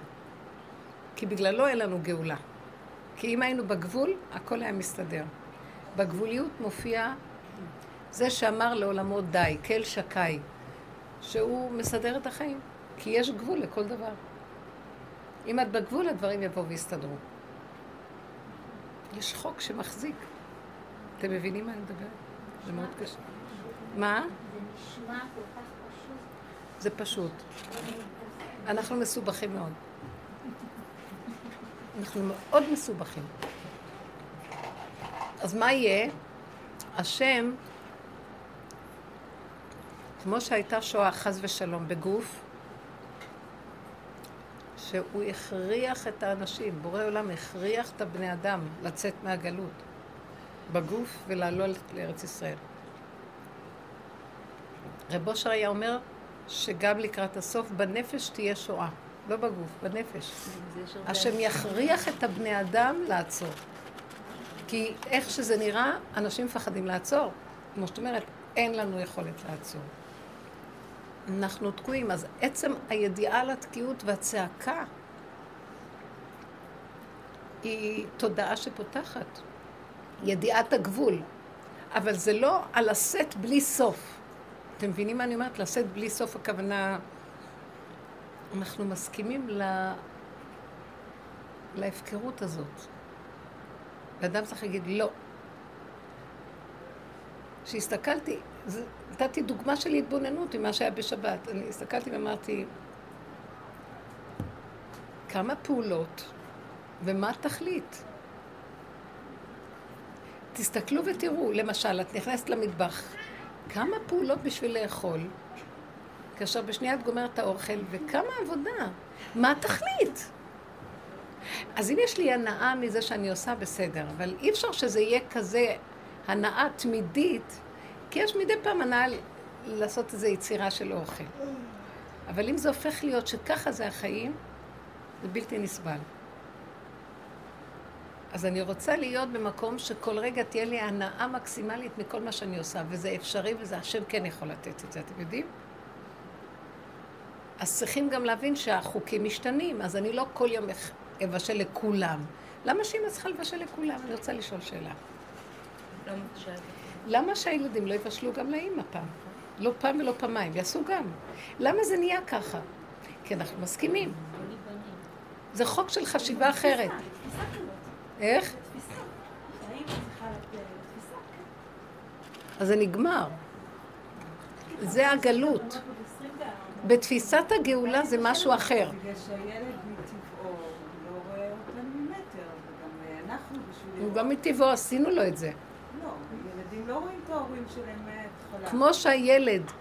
כי בגללו אין לנו גאולה. כי אם היינו בגבול, הכל היה מסתדר. בגבוליות מופיע זה שאמר לעולמו די, כל שקאי, שהוא מסדר את החיים, כי יש גבול לכל דבר. אם את בגבול, הדברים יבואו ויסתדרו. יש חוק שמחזיק. אתם מבינים מה אני מדברת? זה מאוד קשה. מה? זה נשמע כל כך פשוט. זה פשוט. אנחנו מסובכים מאוד. אנחנו מאוד מסובכים. אז מה יהיה? השם, כמו שהייתה שואה חס ושלום בגוף, שהוא הכריח את האנשים, בורא עולם הכריח את הבני אדם לצאת מהגלות בגוף ולעלות לארץ ישראל. רב אושר היה אומר שגם לקראת הסוף בנפש תהיה שואה. לא בגוף, בנפש. השם יכריח את הבני אדם לעצור. כי איך שזה נראה, אנשים מפחדים לעצור. כמו שאת אומרת, אין לנו יכולת לעצור. אנחנו תקועים. אז עצם הידיעה על התקיעות והצעקה היא תודעה שפותחת. ידיעת הגבול. אבל זה לא על לשאת בלי סוף. אתם מבינים מה אני אומרת? לשאת בלי סוף הכוונה... אנחנו מסכימים ל... להפקרות הזאת. ואדם צריך להגיד לא. כשהסתכלתי, נתתי דוגמה של התבוננות עם מה שהיה בשבת. אני הסתכלתי ואמרתי, כמה פעולות ומה התכלית? תסתכלו ותראו, למשל, את נכנסת למטבח, כמה פעולות בשביל לאכול, כאשר בשנייה את גומרת האוכל, וכמה עבודה. מה התכלית? אז אם יש לי הנאה מזה שאני עושה, בסדר, אבל אי אפשר שזה יהיה כזה הנאה תמידית, כי יש מדי פעם הנאה לעשות איזו יצירה של אוכל. אבל אם זה הופך להיות שככה זה החיים, זה בלתי נסבל. אז אני רוצה להיות במקום שכל רגע תהיה לי הנאה מקסימלית מכל מה שאני עושה, וזה אפשרי וזה השם כן יכול לתת את זה, אתם יודעים? אז צריכים גם להבין שהחוקים משתנים, אז אני לא כל יום אבשל לכולם. למה שאמא צריכה לבשל לכולם? אני רוצה לשאול שאלה. למה שהילדים לא יבשלו גם לאימא פעם? לא פעם ולא פעמיים, יעשו גם. למה זה נהיה ככה? כי אנחנו מסכימים. זה חוק של חשיבה אחרת. איך? אז זה נגמר. זה הגלות. בתפיסת הגאולה זה משהו אחר. בגלל שהילד מטבעו לא רואה אותנו ממטר, וגם אנחנו בשביל... הוא גם מטבעו, עשינו לו את זה. לא, ילדים לא רואים את ההורים שלהם מההתחלה. כמו שהילד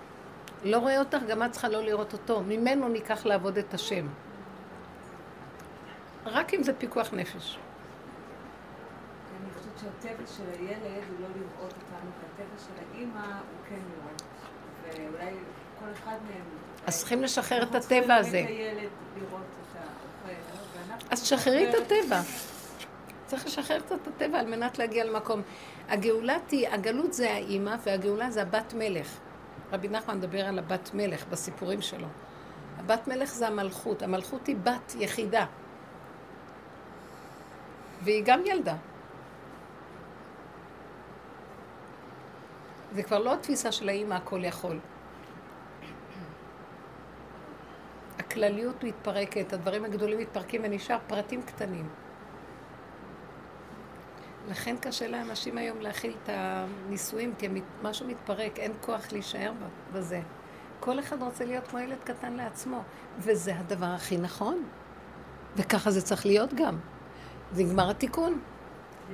לא רואה אותך, גם את צריכה לא לראות אותו. ממנו ניקח לעבוד את השם. רק אם זה פיקוח נפש. אני חושבת שהטבע של הילד הוא לא לראות אותנו, והטבע של האימא הוא כן לראות. ואולי כל אחד מהם... אז צריכים לשחרר את הטבע הזה. ואנחנו... אז תשחררי את הטבע. צריך לשחרר קצת את הטבע על מנת להגיע למקום. הגאולה תהיה, הגלות זה האימא והגאולה זה הבת מלך. רבי נחמן מדבר על הבת מלך בסיפורים שלו. הבת מלך זה המלכות. המלכות היא בת יחידה. והיא גם ילדה. זה כבר לא התפיסה של האימא הכל יכול. הכלליות מתפרקת, הדברים הגדולים מתפרקים ונשאר פרטים קטנים. לכן קשה לאנשים היום להכיל את הנישואים, כי משהו מתפרק, אין כוח להישאר בזה. כל אחד רוצה להיות כמו ילד קטן לעצמו, וזה הדבר הכי נכון. וככה זה צריך להיות גם. זה נגמר התיקון.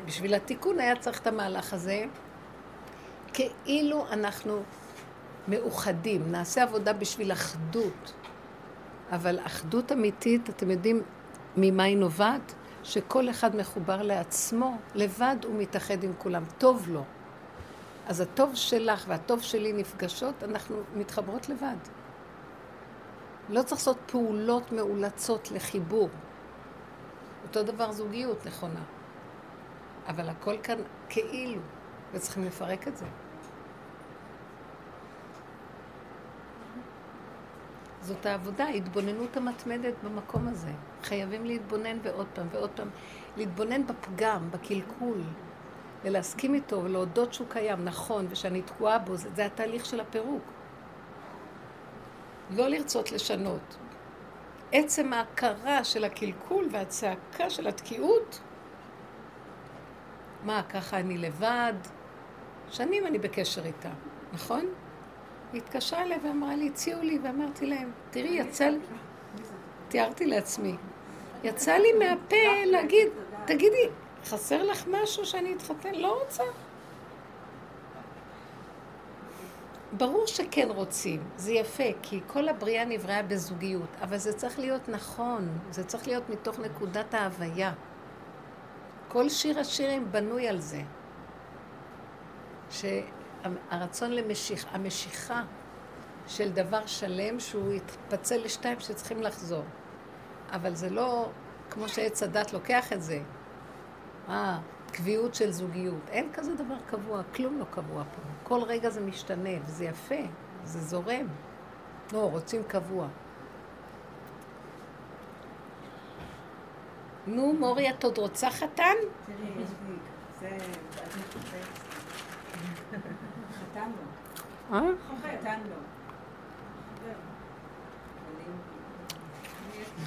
בשביל התיקון היה צריך את המהלך הזה, כאילו אנחנו מאוחדים, נעשה עבודה בשביל אחדות. אבל אחדות אמיתית, אתם יודעים ממה היא נובעת? שכל אחד מחובר לעצמו, לבד הוא מתאחד עם כולם, טוב לו. אז הטוב שלך והטוב שלי נפגשות, אנחנו מתחברות לבד. לא צריך לעשות פעולות מאולצות לחיבור. אותו דבר זוגיות נכונה. אבל הכל כאן כאילו, וצריכים לפרק את זה. זאת העבודה, ההתבוננות המתמדת במקום הזה. חייבים להתבונן ועוד פעם ועוד פעם. להתבונן בפגם, בקלקול, ולהסכים איתו ולהודות שהוא קיים, נכון, ושאני תקועה בו, זה, זה התהליך של הפירוק. לא לרצות לשנות. עצם ההכרה של הקלקול והצעקה של התקיעות, מה, ככה אני לבד? שנים אני בקשר איתה, נכון? היא התקשרה אליי ואמרה לי, הציעו לי, ואמרתי להם, תראי, יצא לי, תיארתי לעצמי, יצא לי מהפה להגיד, תגידי, חסר לך משהו שאני אתחתן? לא רוצה. ברור שכן רוצים, זה יפה, כי כל הבריאה נבראה בזוגיות, אבל זה צריך להיות נכון, זה צריך להיות מתוך נקודת ההוויה. כל שיר השירים בנוי על זה. שהרצון למשיך, המשיכה של דבר שלם שהוא יתפצל לשתיים שצריכים לחזור. אבל זה לא כמו שעץ הדת לוקח את זה. אה, קביעות של זוגיות. אין כזה דבר קבוע, כלום לא קבוע פה. כל רגע זה משתנה, וזה יפה, זה זורם. לא, רוצים קבוע. נו, מורי, את עוד רוצה חתן? תראי. זה... אה?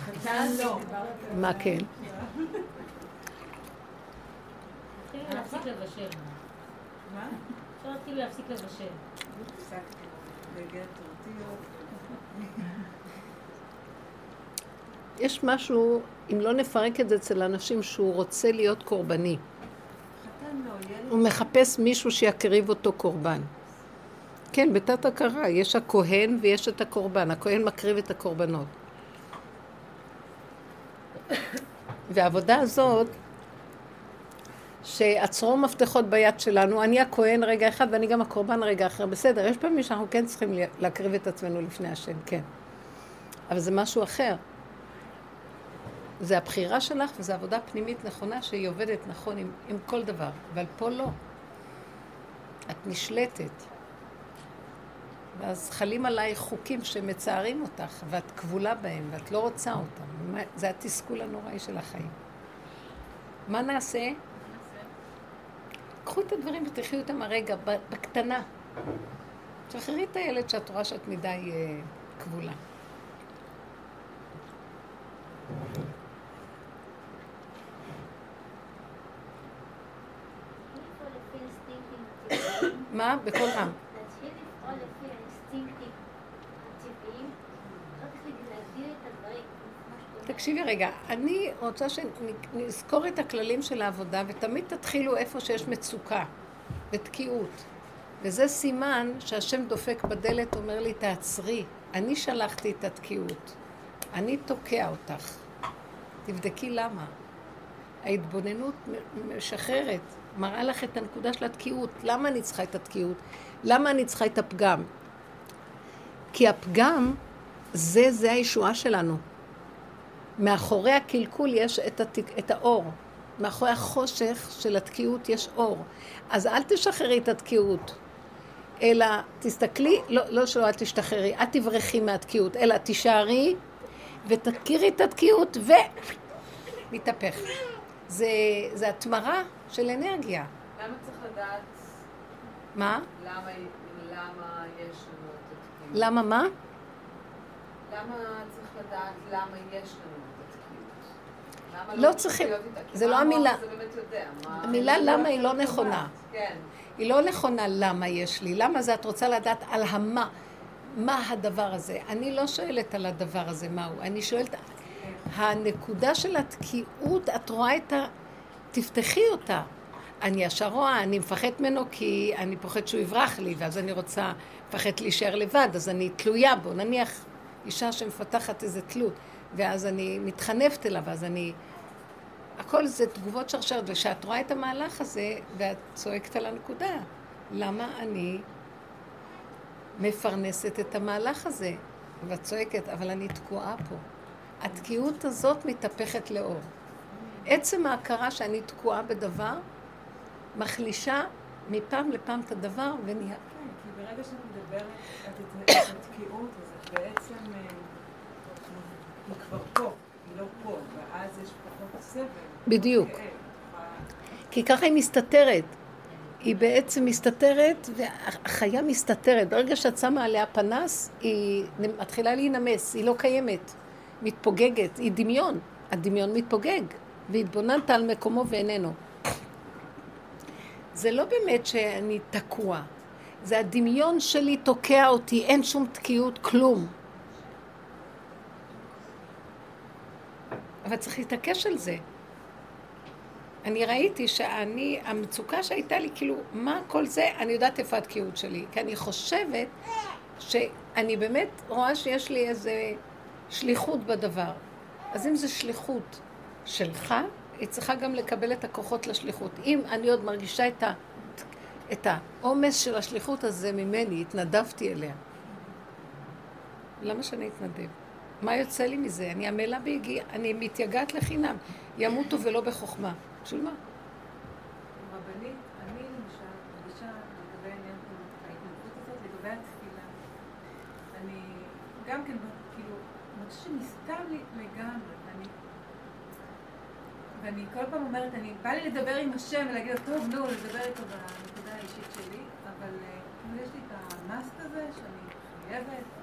חתן לו. מה כן? תתחילי להפסיק לבשל. מה? אפשר להתחיל להפסיק לבשל. הפסקתי. בגלל טורטיות. יש משהו, אם לא נפרק את זה אצל אנשים, שהוא רוצה להיות קורבני. ילד. הוא מחפש מישהו שיקריב אותו קורבן. כן, בתת הכרה, יש הכהן ויש את הקורבן. הכהן מקריב את הקורבנות. והעבודה הזאת, שעצרו מפתחות ביד שלנו, אני הכהן רגע אחד ואני גם הקורבן רגע אחר. בסדר, יש פעמים שאנחנו כן צריכים להקריב את עצמנו לפני השם, כן. אבל זה משהו אחר. זה הבחירה שלך וזו עבודה פנימית נכונה שהיא עובדת נכון עם, עם כל דבר, אבל פה לא. את נשלטת. ואז חלים עלייך חוקים שמצערים אותך, ואת כבולה בהם, ואת לא רוצה אותם. זה התסכול הנוראי של החיים. מה נעשה? קחו את הדברים ותחיו אותם הרגע, בקטנה. תשחררי את הילד שאת רואה שאת מדי אה, כבולה. מה? בקול רם. תקשיבי רגע, אני רוצה שנזכור את הכללים של העבודה ותמיד תתחילו איפה שיש מצוקה ותקיעות. וזה סימן שהשם דופק בדלת, אומר לי, תעצרי, אני שלחתי את התקיעות, אני תוקע אותך. תבדקי למה. ההתבוננות משחררת, מראה לך את הנקודה של התקיעות. למה אני צריכה את התקיעות? למה אני צריכה את הפגם? כי הפגם זה, זה הישועה שלנו. מאחורי הקלקול יש את, התק... את האור. מאחורי החושך של התקיעות יש אור. אז אל תשחררי את התקיעות, אלא תסתכלי, לא, לא שלא אל תשתחררי, אל תברחי מהתקיעות, אלא תישארי ותכירי את התקיעות ומתהפך. זה, זה התמרה של אנרגיה. למה צריך לדעת... מה? למה, למה יש לנו את התקיעות? למה מה? למה צריך לדעת למה יש לנו לא צריכים, זה לא המילה. המילה למה היא לא נכונה. כן. היא לא נכונה למה יש לי. למה זה את רוצה לדעת על המה. מה הדבר הזה? אני לא שואלת על הדבר הזה מהו. אני שואלת, הנקודה של התקיעות, את רואה את ה... תפתחי אותה. אני ישר רואה, אני מפחדת ממנו כי אני פוחדת שהוא יברח לי, ואז אני רוצה, מפחדת להישאר לבד, אז אני תלויה בו. נניח אישה שמפתחת איזה תלות. ואז אני מתחנפת אליו, אז אני... הכל זה תגובות שרשרת, וכשאת רואה את המהלך הזה, ואת צועקת על הנקודה, למה אני מפרנסת את המהלך הזה? ואת צועקת, אבל אני תקועה פה. התקיעות הזאת מתהפכת לאור. עצם ההכרה שאני תקועה בדבר, מחלישה מפעם לפעם את הדבר ונהיה... כן, כי ברגע שאת מדברת את התקיעות, אז בעצם... אה, היא כבר פה, היא לא פה, ואז יש פחות סבל. בדיוק. כי ככה היא מסתתרת. היא בעצם מסתתרת, והחיה מסתתרת. ברגע שאת שמה עליה פנס, היא מתחילה להינמס, היא לא קיימת. מתפוגגת, היא דמיון. הדמיון מתפוגג, והתבוננת על מקומו ואיננו. זה לא באמת שאני תקוע, זה הדמיון שלי תוקע אותי, אין שום תקיעות, כלום. אבל צריך להתעקש על זה. אני ראיתי שאני, המצוקה שהייתה לי, כאילו, מה כל זה, אני יודעת איפה התקיעות שלי. כי אני חושבת שאני באמת רואה שיש לי איזה שליחות בדבר. אז אם זו שליחות שלך, היא צריכה גם לקבל את הכוחות לשליחות. אם אני עוד מרגישה את, ה, את העומס של השליחות הזה ממני, התנדבתי אליה. למה שאני אתנדב? מה יוצא לי מזה? אני עמלה ביגיע, אני מתייגעת לחינם. ימותו ולא בחוכמה. בשביל מה? גם כן, כאילו, מרגישה שנסתר לי לגמרי. אני, ואני כל פעם אומרת, אני, בא לי לדבר עם השם ולהגיד לו, טוב, נו, לדבר איתו בנקודה האישית שלי, אבל אה, יש לי את המאסט הזה שאני חייבת.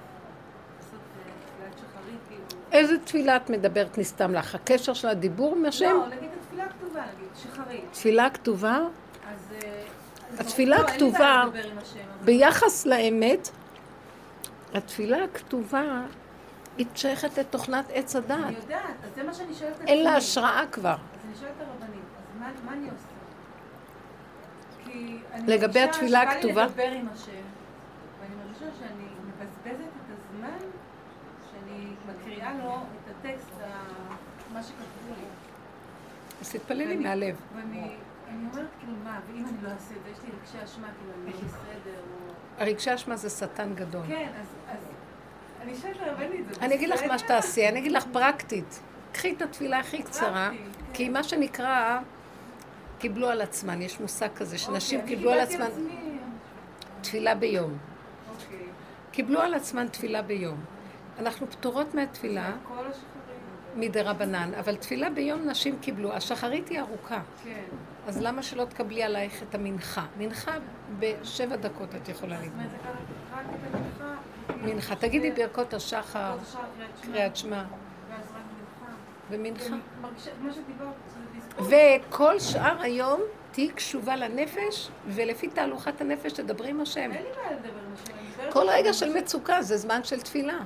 איזה תפילה את מדברת נסתם לך? הקשר של הדיבור עם השם? לא, נגיד התפילה הכתובה, נגיד, שחרית. תפילה כתובה? אז... אה, התפילה הכתובה, ביחס לאמת, התפילה הכתובה היא שייכת לתוכנת עץ הדעת. אני יודעת, אז זה מה שאני שואלת את אין לה השראה כבר. אז אני שואלת את הרבנית, אז מה אני עושה? כי אני לגבי התפילה הכתובה... שבא לי לדבר עם השם, ואני מרגישה שאני מבזבזת את הזמן מקריאה לו את הטקסט, מה שכתבו לי. אז תתפללי מהלב. ואני אני אומרת כאילו מה, ואם אני לא אעשה את זה, יש לי רגשי אשמה, כאילו אני לא בסדר, או... הרגשי אשמה זה שטן גדול. כן, אז... אני שואלת לרבנית, זה בסדר? אני אגיד לך מה שתעשי, אני אגיד לך פרקטית. קחי את התפילה הכי קצרה, כן. כי מה שנקרא, קיבלו על עצמן, יש מושג כזה, שנשים אוקיי, קיבלו על עצמן תפילה ביום. אוקיי. קיבלו על עצמן תפילה ביום. אנחנו פטורות מהתפילה. מדי רבנן, אבל תפילה ביום נשים קיבלו. השחרית היא ארוכה, כן. אז למה שלא תקבלי עלייך את המנחה? מנחה בשבע דקות את יכולה זאת לגמור. אומרת, רק את המנחה. מנחה, תגידי ברכות השחר, קריאת שמע. ומנחה. וכל שאר היום תהיי קשובה לנפש, ולפי תהלוכת הנפש תדברי עם השם. אין לי בעיה לדבר עם השם. כל רגע. של מצוקה זה זמן של תפילה.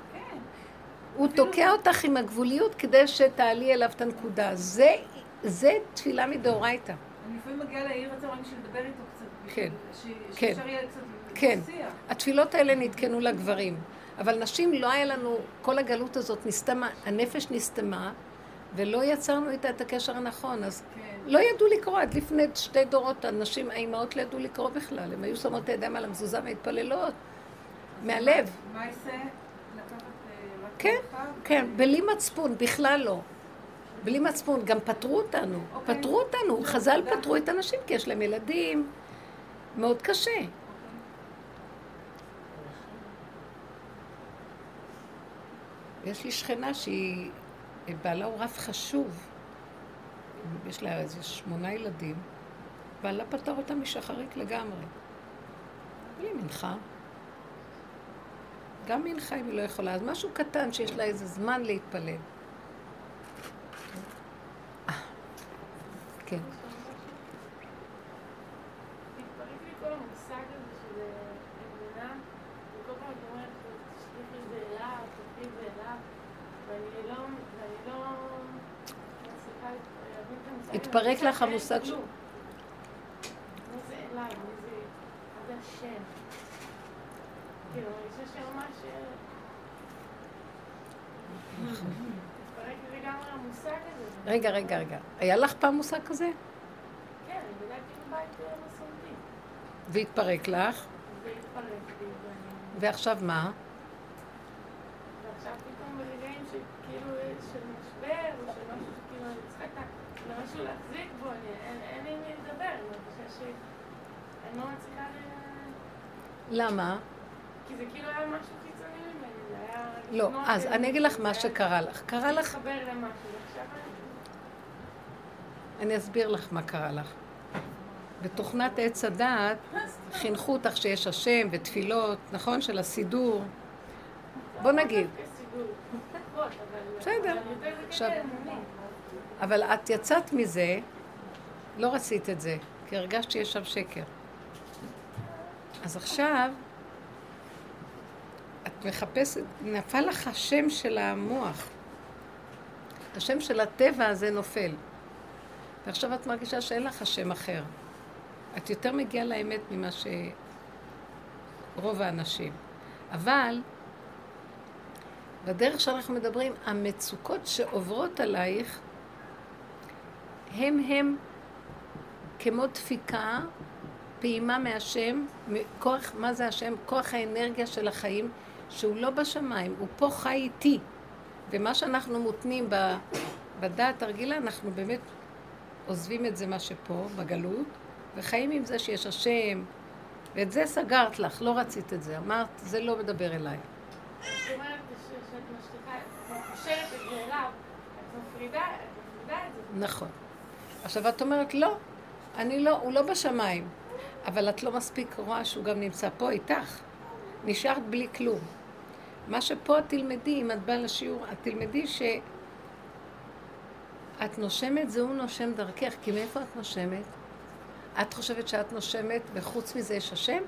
הוא תוקע אותך עם הגבוליות כדי שתעלי אליו את הנקודה. זה, זה תפילה מדאורייתא. אני לפעמים מגיעה לעיר הצהריים בשביל לדבר איתו קצת. כן, כן. שאפשר יהיה קצת כן. התפילות האלה נתקנו לגברים, אבל נשים לא היה לנו, כל הגלות הזאת נסתמה, הנפש נסתמה, ולא יצרנו איתה את הקשר הנכון, אז כן. לא ידעו לקרוא, עד לפני שתי דורות הנשים, האימהות לא ידעו לקרוא בכלל, הן היו שמות את הידיים על המזוזה ומתפללות, מהלב. מה יעשה? לקחת כן? כן, בלי מצפון, בכלל לא. בלי מצפון, גם פטרו אותנו, אוקיי. פטרו אותנו, לא, חז"ל תודה. פטרו את הנשים כי יש להם ילדים, מאוד קשה. יש לי שכנה שהיא, בעלה הוא רב חשוב, יש לה איזה שמונה ילדים, בעלה פטר אותה משחרית לגמרי. בלי מנחה. גם מנחה אם היא לא יכולה, אז משהו קטן שיש לה איזה זמן להתפלל. כן. התפרק כל המושג הזה של אה, אמונה, וכל פעם את אומרת, תשליכי את זה אליו, תשליכי את זה אליו, ואני לא, ואני לא מצליחה להבין את המושג. הזה. התפרק אני לך חושבת המושג שאין ש- כלום. מה זה אליו? מי זה? מה זה השם? כאילו, אני חושבת שממש... אה, התפרק לי לגמרי המושג הזה. רגע, רגע, רגע. היה לך פעם מושג כזה? כן, אני גדלתי בבית אה, מסורתי. והתפרק לך, זה התפרק לי, ואני... ועכשיו מה? ועכשיו פתאום ברגעים שכאילו של משבר, או של משהו שכאילו אני צריכה את להחזיק בו, אני- אין לי מי לדבר, אני מרגישה שאני לא מצליחה ל... למה? כי זה כאילו היה משהו חיצוני ממני, זה היה... לא, אז אני אגיד לך מה שקרה לך. קרה לך, אני... אסביר לך מה קרה לך. בתוכנת עץ הדעת חינכו אותך שיש השם ותפילות, נכון? של הסידור. בוא נגיד. בסדר. עכשיו-. אבל את יצאת מזה, לא רצית את זה, כי הרגשת שיש שם שקר. אז עכשיו, מחפשת, נפל לך השם של המוח. השם של הטבע הזה נופל. ועכשיו את מרגישה שאין לך השם אחר. את יותר מגיעה לאמת ממה שרוב האנשים. אבל בדרך שאנחנו מדברים, המצוקות שעוברות עלייך הם הם כמו דפיקה, פעימה מהשם, כוח, מה זה השם? כוח האנרגיה של החיים, שהוא לא בשמיים, הוא פה חי איתי. ומה שאנחנו מותנים בדעת הרגילה, אנחנו באמת עוזבים את זה מה שפה, בגלות, וחיים עם זה שיש השם, ואת זה סגרת לך, לא רצית את זה. אמרת, זה לא מדבר אליי. זאת אומרת שאת משליכה, את קושרת את זה אליו, את מפרידה את זה. נכון. עכשיו את אומרת, לא, אני לא, הוא לא בשמיים. אבל את לא מספיק רואה שהוא גם נמצא פה איתך. נשארת בלי כלום. מה שפה תלמדי, אם את באה לשיעור, את תלמדי ש... את נושמת, זה הוא נושם דרכך, כי מאיפה את נושמת? את חושבת שאת נושמת וחוץ מזה יש השם?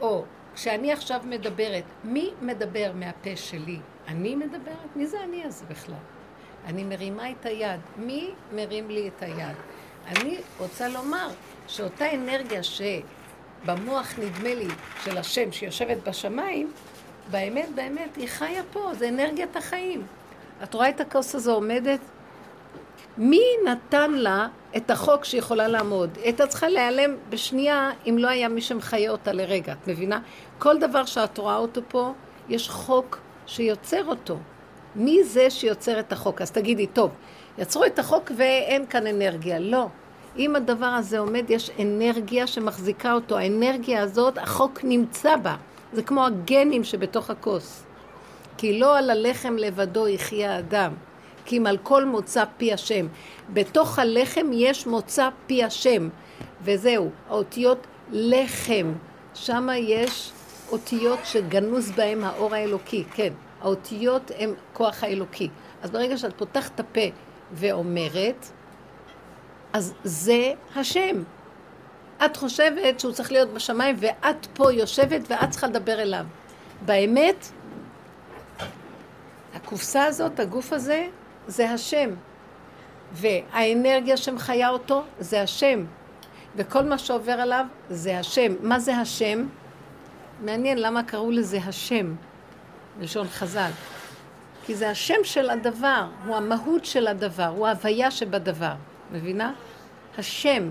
או כשאני עכשיו מדברת, מי מדבר מהפה שלי? אני מדברת? מי זה אני הזה בכלל? אני מרימה את היד. מי מרים לי את היד? אני רוצה לומר שאותה אנרגיה שבמוח נדמה לי של השם שיושבת בשמיים, באמת באמת היא חיה פה, זה אנרגיית החיים. את רואה את הכוס הזו עומדת? מי נתן לה את החוק שיכולה לעמוד? היא הייתה צריכה להיעלם בשנייה אם לא היה מי שמחיה אותה לרגע, את מבינה? כל דבר שאת רואה אותו פה, יש חוק שיוצר אותו. מי זה שיוצר את החוק? אז תגידי, טוב, יצרו את החוק ואין כאן אנרגיה. לא. אם הדבר הזה עומד, יש אנרגיה שמחזיקה אותו. האנרגיה הזאת, החוק נמצא בה. זה כמו הגנים שבתוך הכוס. כי לא על הלחם לבדו יחיה האדם, כי אם על כל מוצא פי השם. בתוך הלחם יש מוצא פי השם, וזהו, האותיות לחם. שם יש אותיות שגנוז בהם האור האלוקי, כן. האותיות הן כוח האלוקי. אז ברגע שאת פותחת את הפה ואומרת, אז זה השם. את חושבת שהוא צריך להיות בשמיים ואת פה יושבת ואת צריכה לדבר אליו. באמת, הקופסה הזאת, הגוף הזה, זה השם. והאנרגיה שמחיה אותו, זה השם. וכל מה שעובר עליו, זה השם. מה זה השם? מעניין למה קראו לזה השם, בלשון חז"ל. כי זה השם של הדבר, הוא המהות של הדבר, הוא ההוויה שבדבר. מבינה? השם.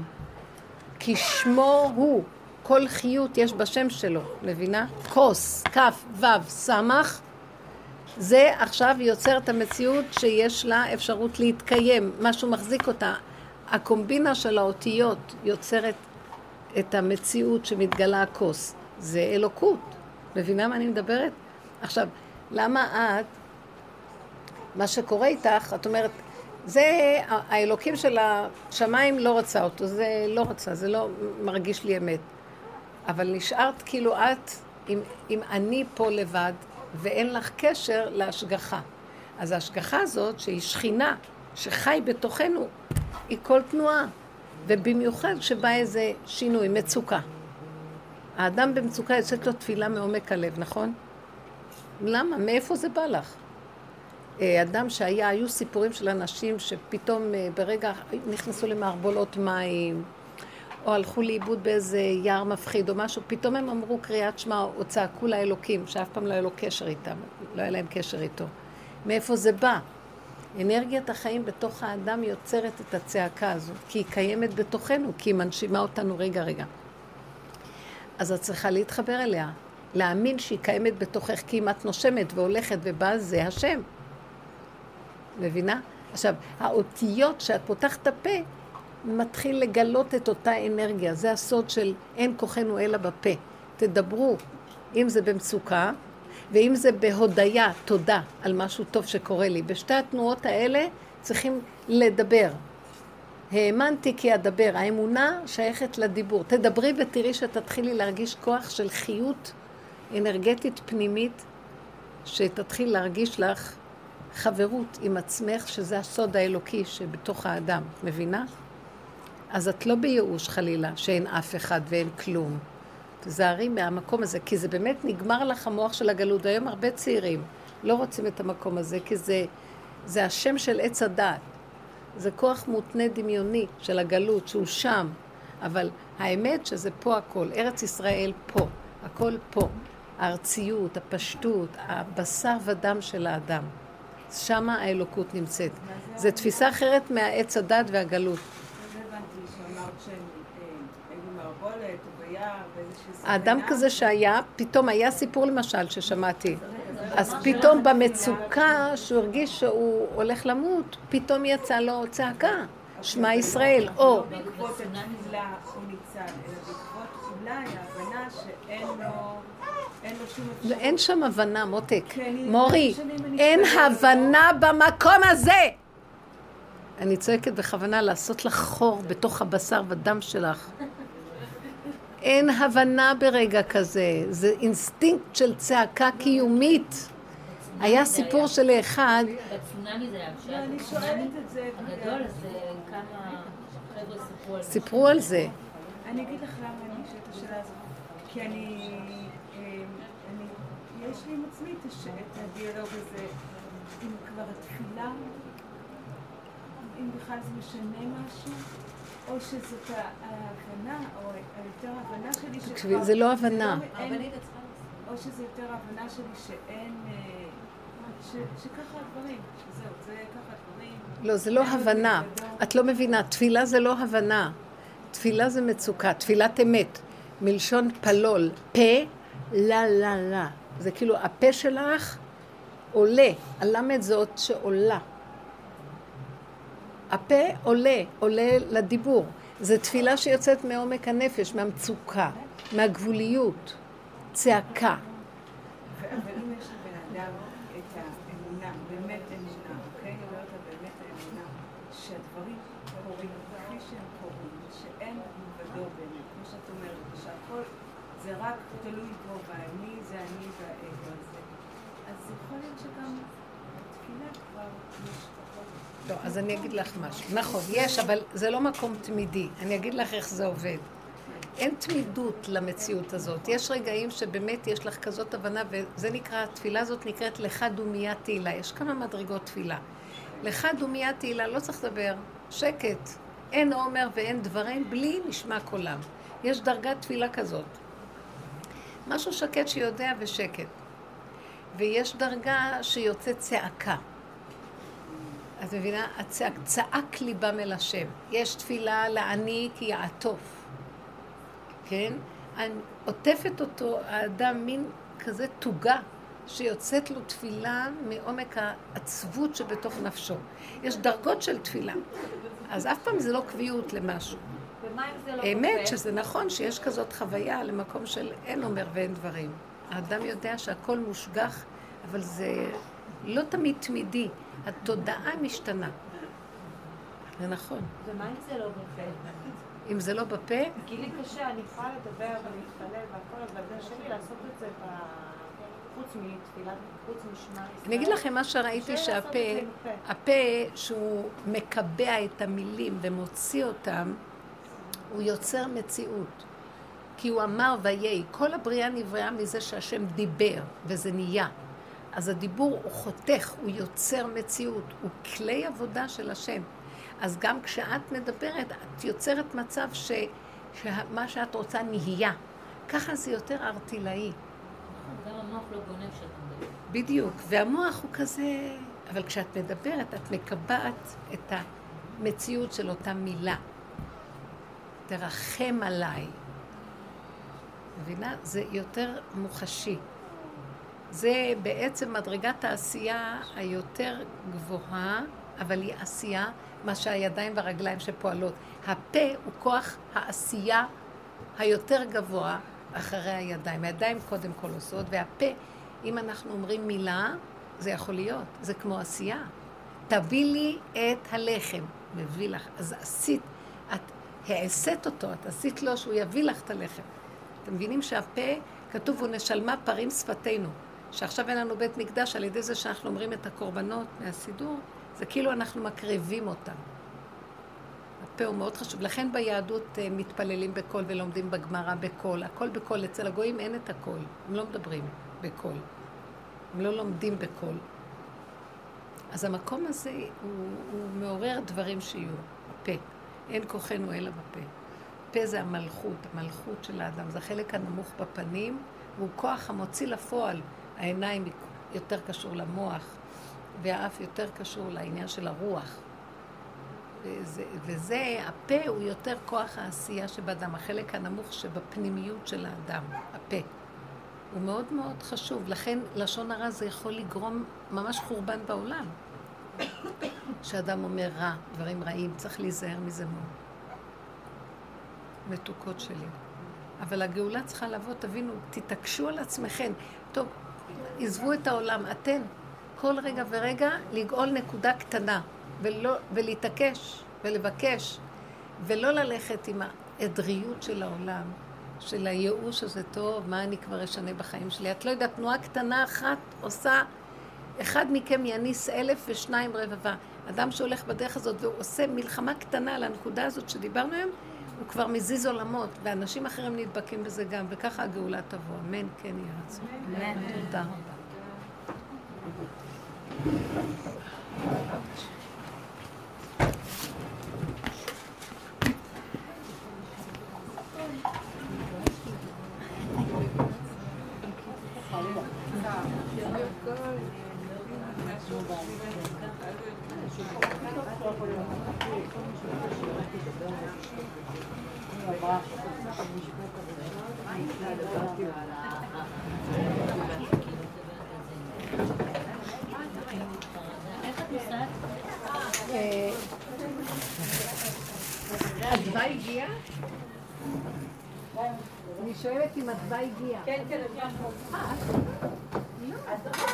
כי שמו הוא. כל חיות יש בשם שלו, מבינה? כוס, כף, וו, סמך, זה עכשיו יוצר את המציאות שיש לה אפשרות להתקיים, משהו מחזיק אותה. הקומבינה של האותיות יוצרת את המציאות שמתגלה הכוס. זה אלוקות. מבינה מה אני מדברת? עכשיו, למה את, מה שקורה איתך, את אומרת, זה האלוקים של השמיים לא רצה אותו, זה לא רצה, זה לא מרגיש לי אמת. אבל נשארת כאילו את עם, עם אני פה לבד, ואין לך קשר להשגחה. אז ההשגחה הזאת, שהיא שכינה, שחי בתוכנו, היא כל תנועה. ובמיוחד כשבא איזה שינוי, מצוקה. האדם במצוקה יוצאת לו תפילה מעומק הלב, נכון? למה? מאיפה זה בא לך? אה, אדם שהיה, היו סיפורים של אנשים שפתאום אה, ברגע נכנסו למערבולות מים, או הלכו לאיבוד באיזה יער מפחיד או משהו, פתאום הם אמרו קריאת שמע או צעקו לאלוקים, שאף פעם לא היה לו קשר איתם, לא היה להם קשר איתו. מאיפה זה בא? אנרגיית החיים בתוך האדם יוצרת את הצעקה הזאת, כי היא קיימת בתוכנו, כי היא מנשימה אותנו רגע רגע. אז את צריכה להתחבר אליה, להאמין שהיא קיימת בתוכך, כי אם את נושמת והולכת ובאה, זה השם. מבינה? עכשיו, האותיות שאת פותחת את הפה, מתחיל לגלות את אותה אנרגיה. זה הסוד של אין כוחנו אלא בפה. תדברו, אם זה במצוקה, ואם זה בהודיה, תודה על משהו טוב שקורה לי. בשתי התנועות האלה צריכים לדבר. האמנתי כי אדבר. האמונה שייכת לדיבור. תדברי ותראי שתתחילי להרגיש כוח של חיות אנרגטית פנימית, שתתחיל להרגיש לך חברות עם עצמך, שזה הסוד האלוקי שבתוך האדם. מבינה? אז את לא בייאוש חלילה, שאין אף אחד ואין כלום. תזהרי מהמקום הזה, כי זה באמת נגמר לך המוח של הגלות. היום הרבה צעירים לא רוצים את המקום הזה, כי זה, זה השם של עץ הדת. זה כוח מותנה דמיוני של הגלות, שהוא שם. אבל האמת שזה פה הכל. ארץ ישראל פה. הכל פה. הארציות, הפשטות, הבשר ודם של האדם. שמה האלוקות נמצאת. זו תפיסה אחרת מהעץ הדת והגלות. האדם כזה שהיה, פתאום היה סיפור למשל ששמעתי. אז פתאום במצוקה, שהוא הרגיש שהוא הולך למות, פתאום יצא לו צעקה, שמע ישראל, או... בעקבות התפילה הוא ניצל, אלא בעקבות אולי ההבנה שאין לו... אין שם הבנה, מותק. מורי, אין הבנה במקום הזה! אני צועקת בכוונה לעשות לך חור בתוך הבשר ודם שלך. אין הבנה ברגע כזה, זה אינסטינקט של צעקה קיומית. היה סיפור של אחד... בצונאמי זה היה, כשהיה הגדול, אז כמה חבר'ה סיפרו על זה. סיפרו על זה. אני אגיד לך למה אני שואלת את השאלה הזאת. כי אני... יש לי עם עצמי את הדיאלוג הזה, אם כבר התפילה, אם בכלל זה משנה משהו, או שזאת ההבנה, או היותר הבנה שלי שכבר... תקשיבי, זה לא הבנה. או שזה יותר הבנה שלי שאין... שככה הדברים, שזהו, זה ככה הדברים. לא, זה לא הבנה. את לא מבינה, תפילה זה לא הבנה. תפילה זה מצוקה, תפילת אמת. מלשון פלול, פה, לה לה לה. זה כאילו הפה שלך עולה, הלמד זאת שעולה. הפה עולה, עולה לדיבור. זו תפילה שיוצאת מעומק הנפש, מהמצוקה, מהגבוליות, צעקה. אבל אם יש לבן אדם את האמונה, באמת אמונה, אוקיי? אני אומרת לה באמת האמונה, שהדברים קורים כפי שהם קורים, שאין מלבדו באמת, כמו שאת אומרת, שהכל זה רק תלוי בו, והאני זה אני והאגו הזה. אז יכול להיות שגם בתפילה כבר יש פחות... לא, אז אני אגיד לך משהו. נכון, יש, אבל זה לא מקום תמידי. אני אגיד לך איך זה עובד. אין תמידות למציאות הזאת. יש רגעים שבאמת יש לך כזאת הבנה, וזה נקרא, התפילה הזאת נקראת לך דומיית תהילה. יש כמה מדרגות תפילה. לך דומיית תהילה, לא צריך לדבר, שקט. אין עומר ואין דברים, בלי נשמע קולם. יש דרגת תפילה כזאת. משהו שקט שיודע ושקט. ויש דרגה שיוצאת צעקה. את מבינה? הצעק, צעק ליבם אל השם. יש תפילה לעני כי יעטוף. כן? אני עוטפת אותו, האדם, מין כזה תוגה, שיוצאת לו תפילה מעומק העצבות שבתוך נפשו. יש דרגות של תפילה. אז אף פעם זה לא קביעות למשהו. ומה אם זה לא בפה? שזה נכון שיש כזאת חוויה למקום של אין אומר ואין דברים. האדם יודע שהכל מושגח, אבל זה לא תמיד תמידי. התודעה משתנה. זה נכון. ומה אם זה לא בפה? אם זה לא בפה, כי לי קשה, אני יכולה לדבר ולהתפלל והכל, אבל זה קשה לי לעשות את זה ב- חוץ מתפילת, חוץ משמע ישראל. אני אגיד לכם מה שראיתי שהפה. הפה שהוא מקבע את המילים ומוציא אותם, הוא יוצר מציאות. כי הוא אמר ויהי, כל הבריאה נבראה מזה שהשם דיבר, וזה נהיה. אז הדיבור הוא חותך, הוא יוצר מציאות, הוא כלי עבודה של השם. אז גם כשאת מדברת, את יוצרת מצב ש, שמה שאת רוצה נהיה. ככה זה יותר ארטילאי. גם המוח לא גונב כשאתה מדבר. בדיוק, והמוח הוא כזה... אבל כשאת מדברת, את מקבעת את המציאות של אותה מילה. תרחם עליי. מבינה? זה יותר מוחשי. זה בעצם מדרגת העשייה היותר גבוהה, אבל היא עשייה, מה שהידיים והרגליים שפועלות. הפה הוא כוח העשייה היותר גבוה אחרי הידיים. הידיים קודם כל עושות, והפה, אם אנחנו אומרים מילה, זה יכול להיות, זה כמו עשייה. תביא לי את הלחם, מביא לך. אז עשית, את העשית אותו, את עשית לו שהוא יביא לך את הלחם. אתם מבינים שהפה, כתוב, הוא נשלמה פרים שפתנו. שעכשיו אין לנו בית מקדש, על ידי זה שאנחנו אומרים את הקורבנות מהסידור, זה כאילו אנחנו מקריבים אותם. הפה הוא מאוד חשוב. לכן ביהדות אה, מתפללים בקול ולומדים בגמרא בקול. הכל בקול. אצל הגויים אין את הקול. הם לא מדברים בקול. הם לא לומדים בקול. אז המקום הזה הוא, הוא מעורר דברים שיהיו. הפה. אין כוחנו אלא בפה. פה זה המלכות, המלכות של האדם. זה החלק הנמוך בפנים, והוא כוח המוציא לפועל. העיניים יותר קשור למוח, והאף יותר קשור לעניין של הרוח. וזה, וזה, הפה הוא יותר כוח העשייה שבאדם, החלק הנמוך שבפנימיות של האדם, הפה. הוא מאוד מאוד חשוב, לכן לשון הרע זה יכול לגרום ממש חורבן בעולם. כשאדם אומר רע, דברים רעים, צריך להיזהר מזה מאוד. מתוקות שלי. אבל הגאולה צריכה לבוא, תבינו, תתעקשו על עצמכם. טוב, עזבו את העולם, אתן, כל רגע ורגע לגאול נקודה קטנה, ולא, ולהתעקש ולבקש, ולא ללכת עם העדריות של העולם, של הייאוש הזה, טוב, מה אני כבר אשנה בחיים שלי? את לא יודעת, תנועה קטנה אחת עושה, אחד מכם יניס אלף ושניים רבבה. אדם שהולך בדרך הזאת והוא עושה מלחמה קטנה על הנקודה הזאת שדיברנו היום, הוא כבר מזיז עולמות, ואנשים אחרים נדבקים בזה גם, וככה הגאולה תבוא. אמן, כן יהיה רצון. אמן. תודה רבה. Thank you. אדווה הגיעה? אני שואלת אם אדווה הגיעה. כן, כן, את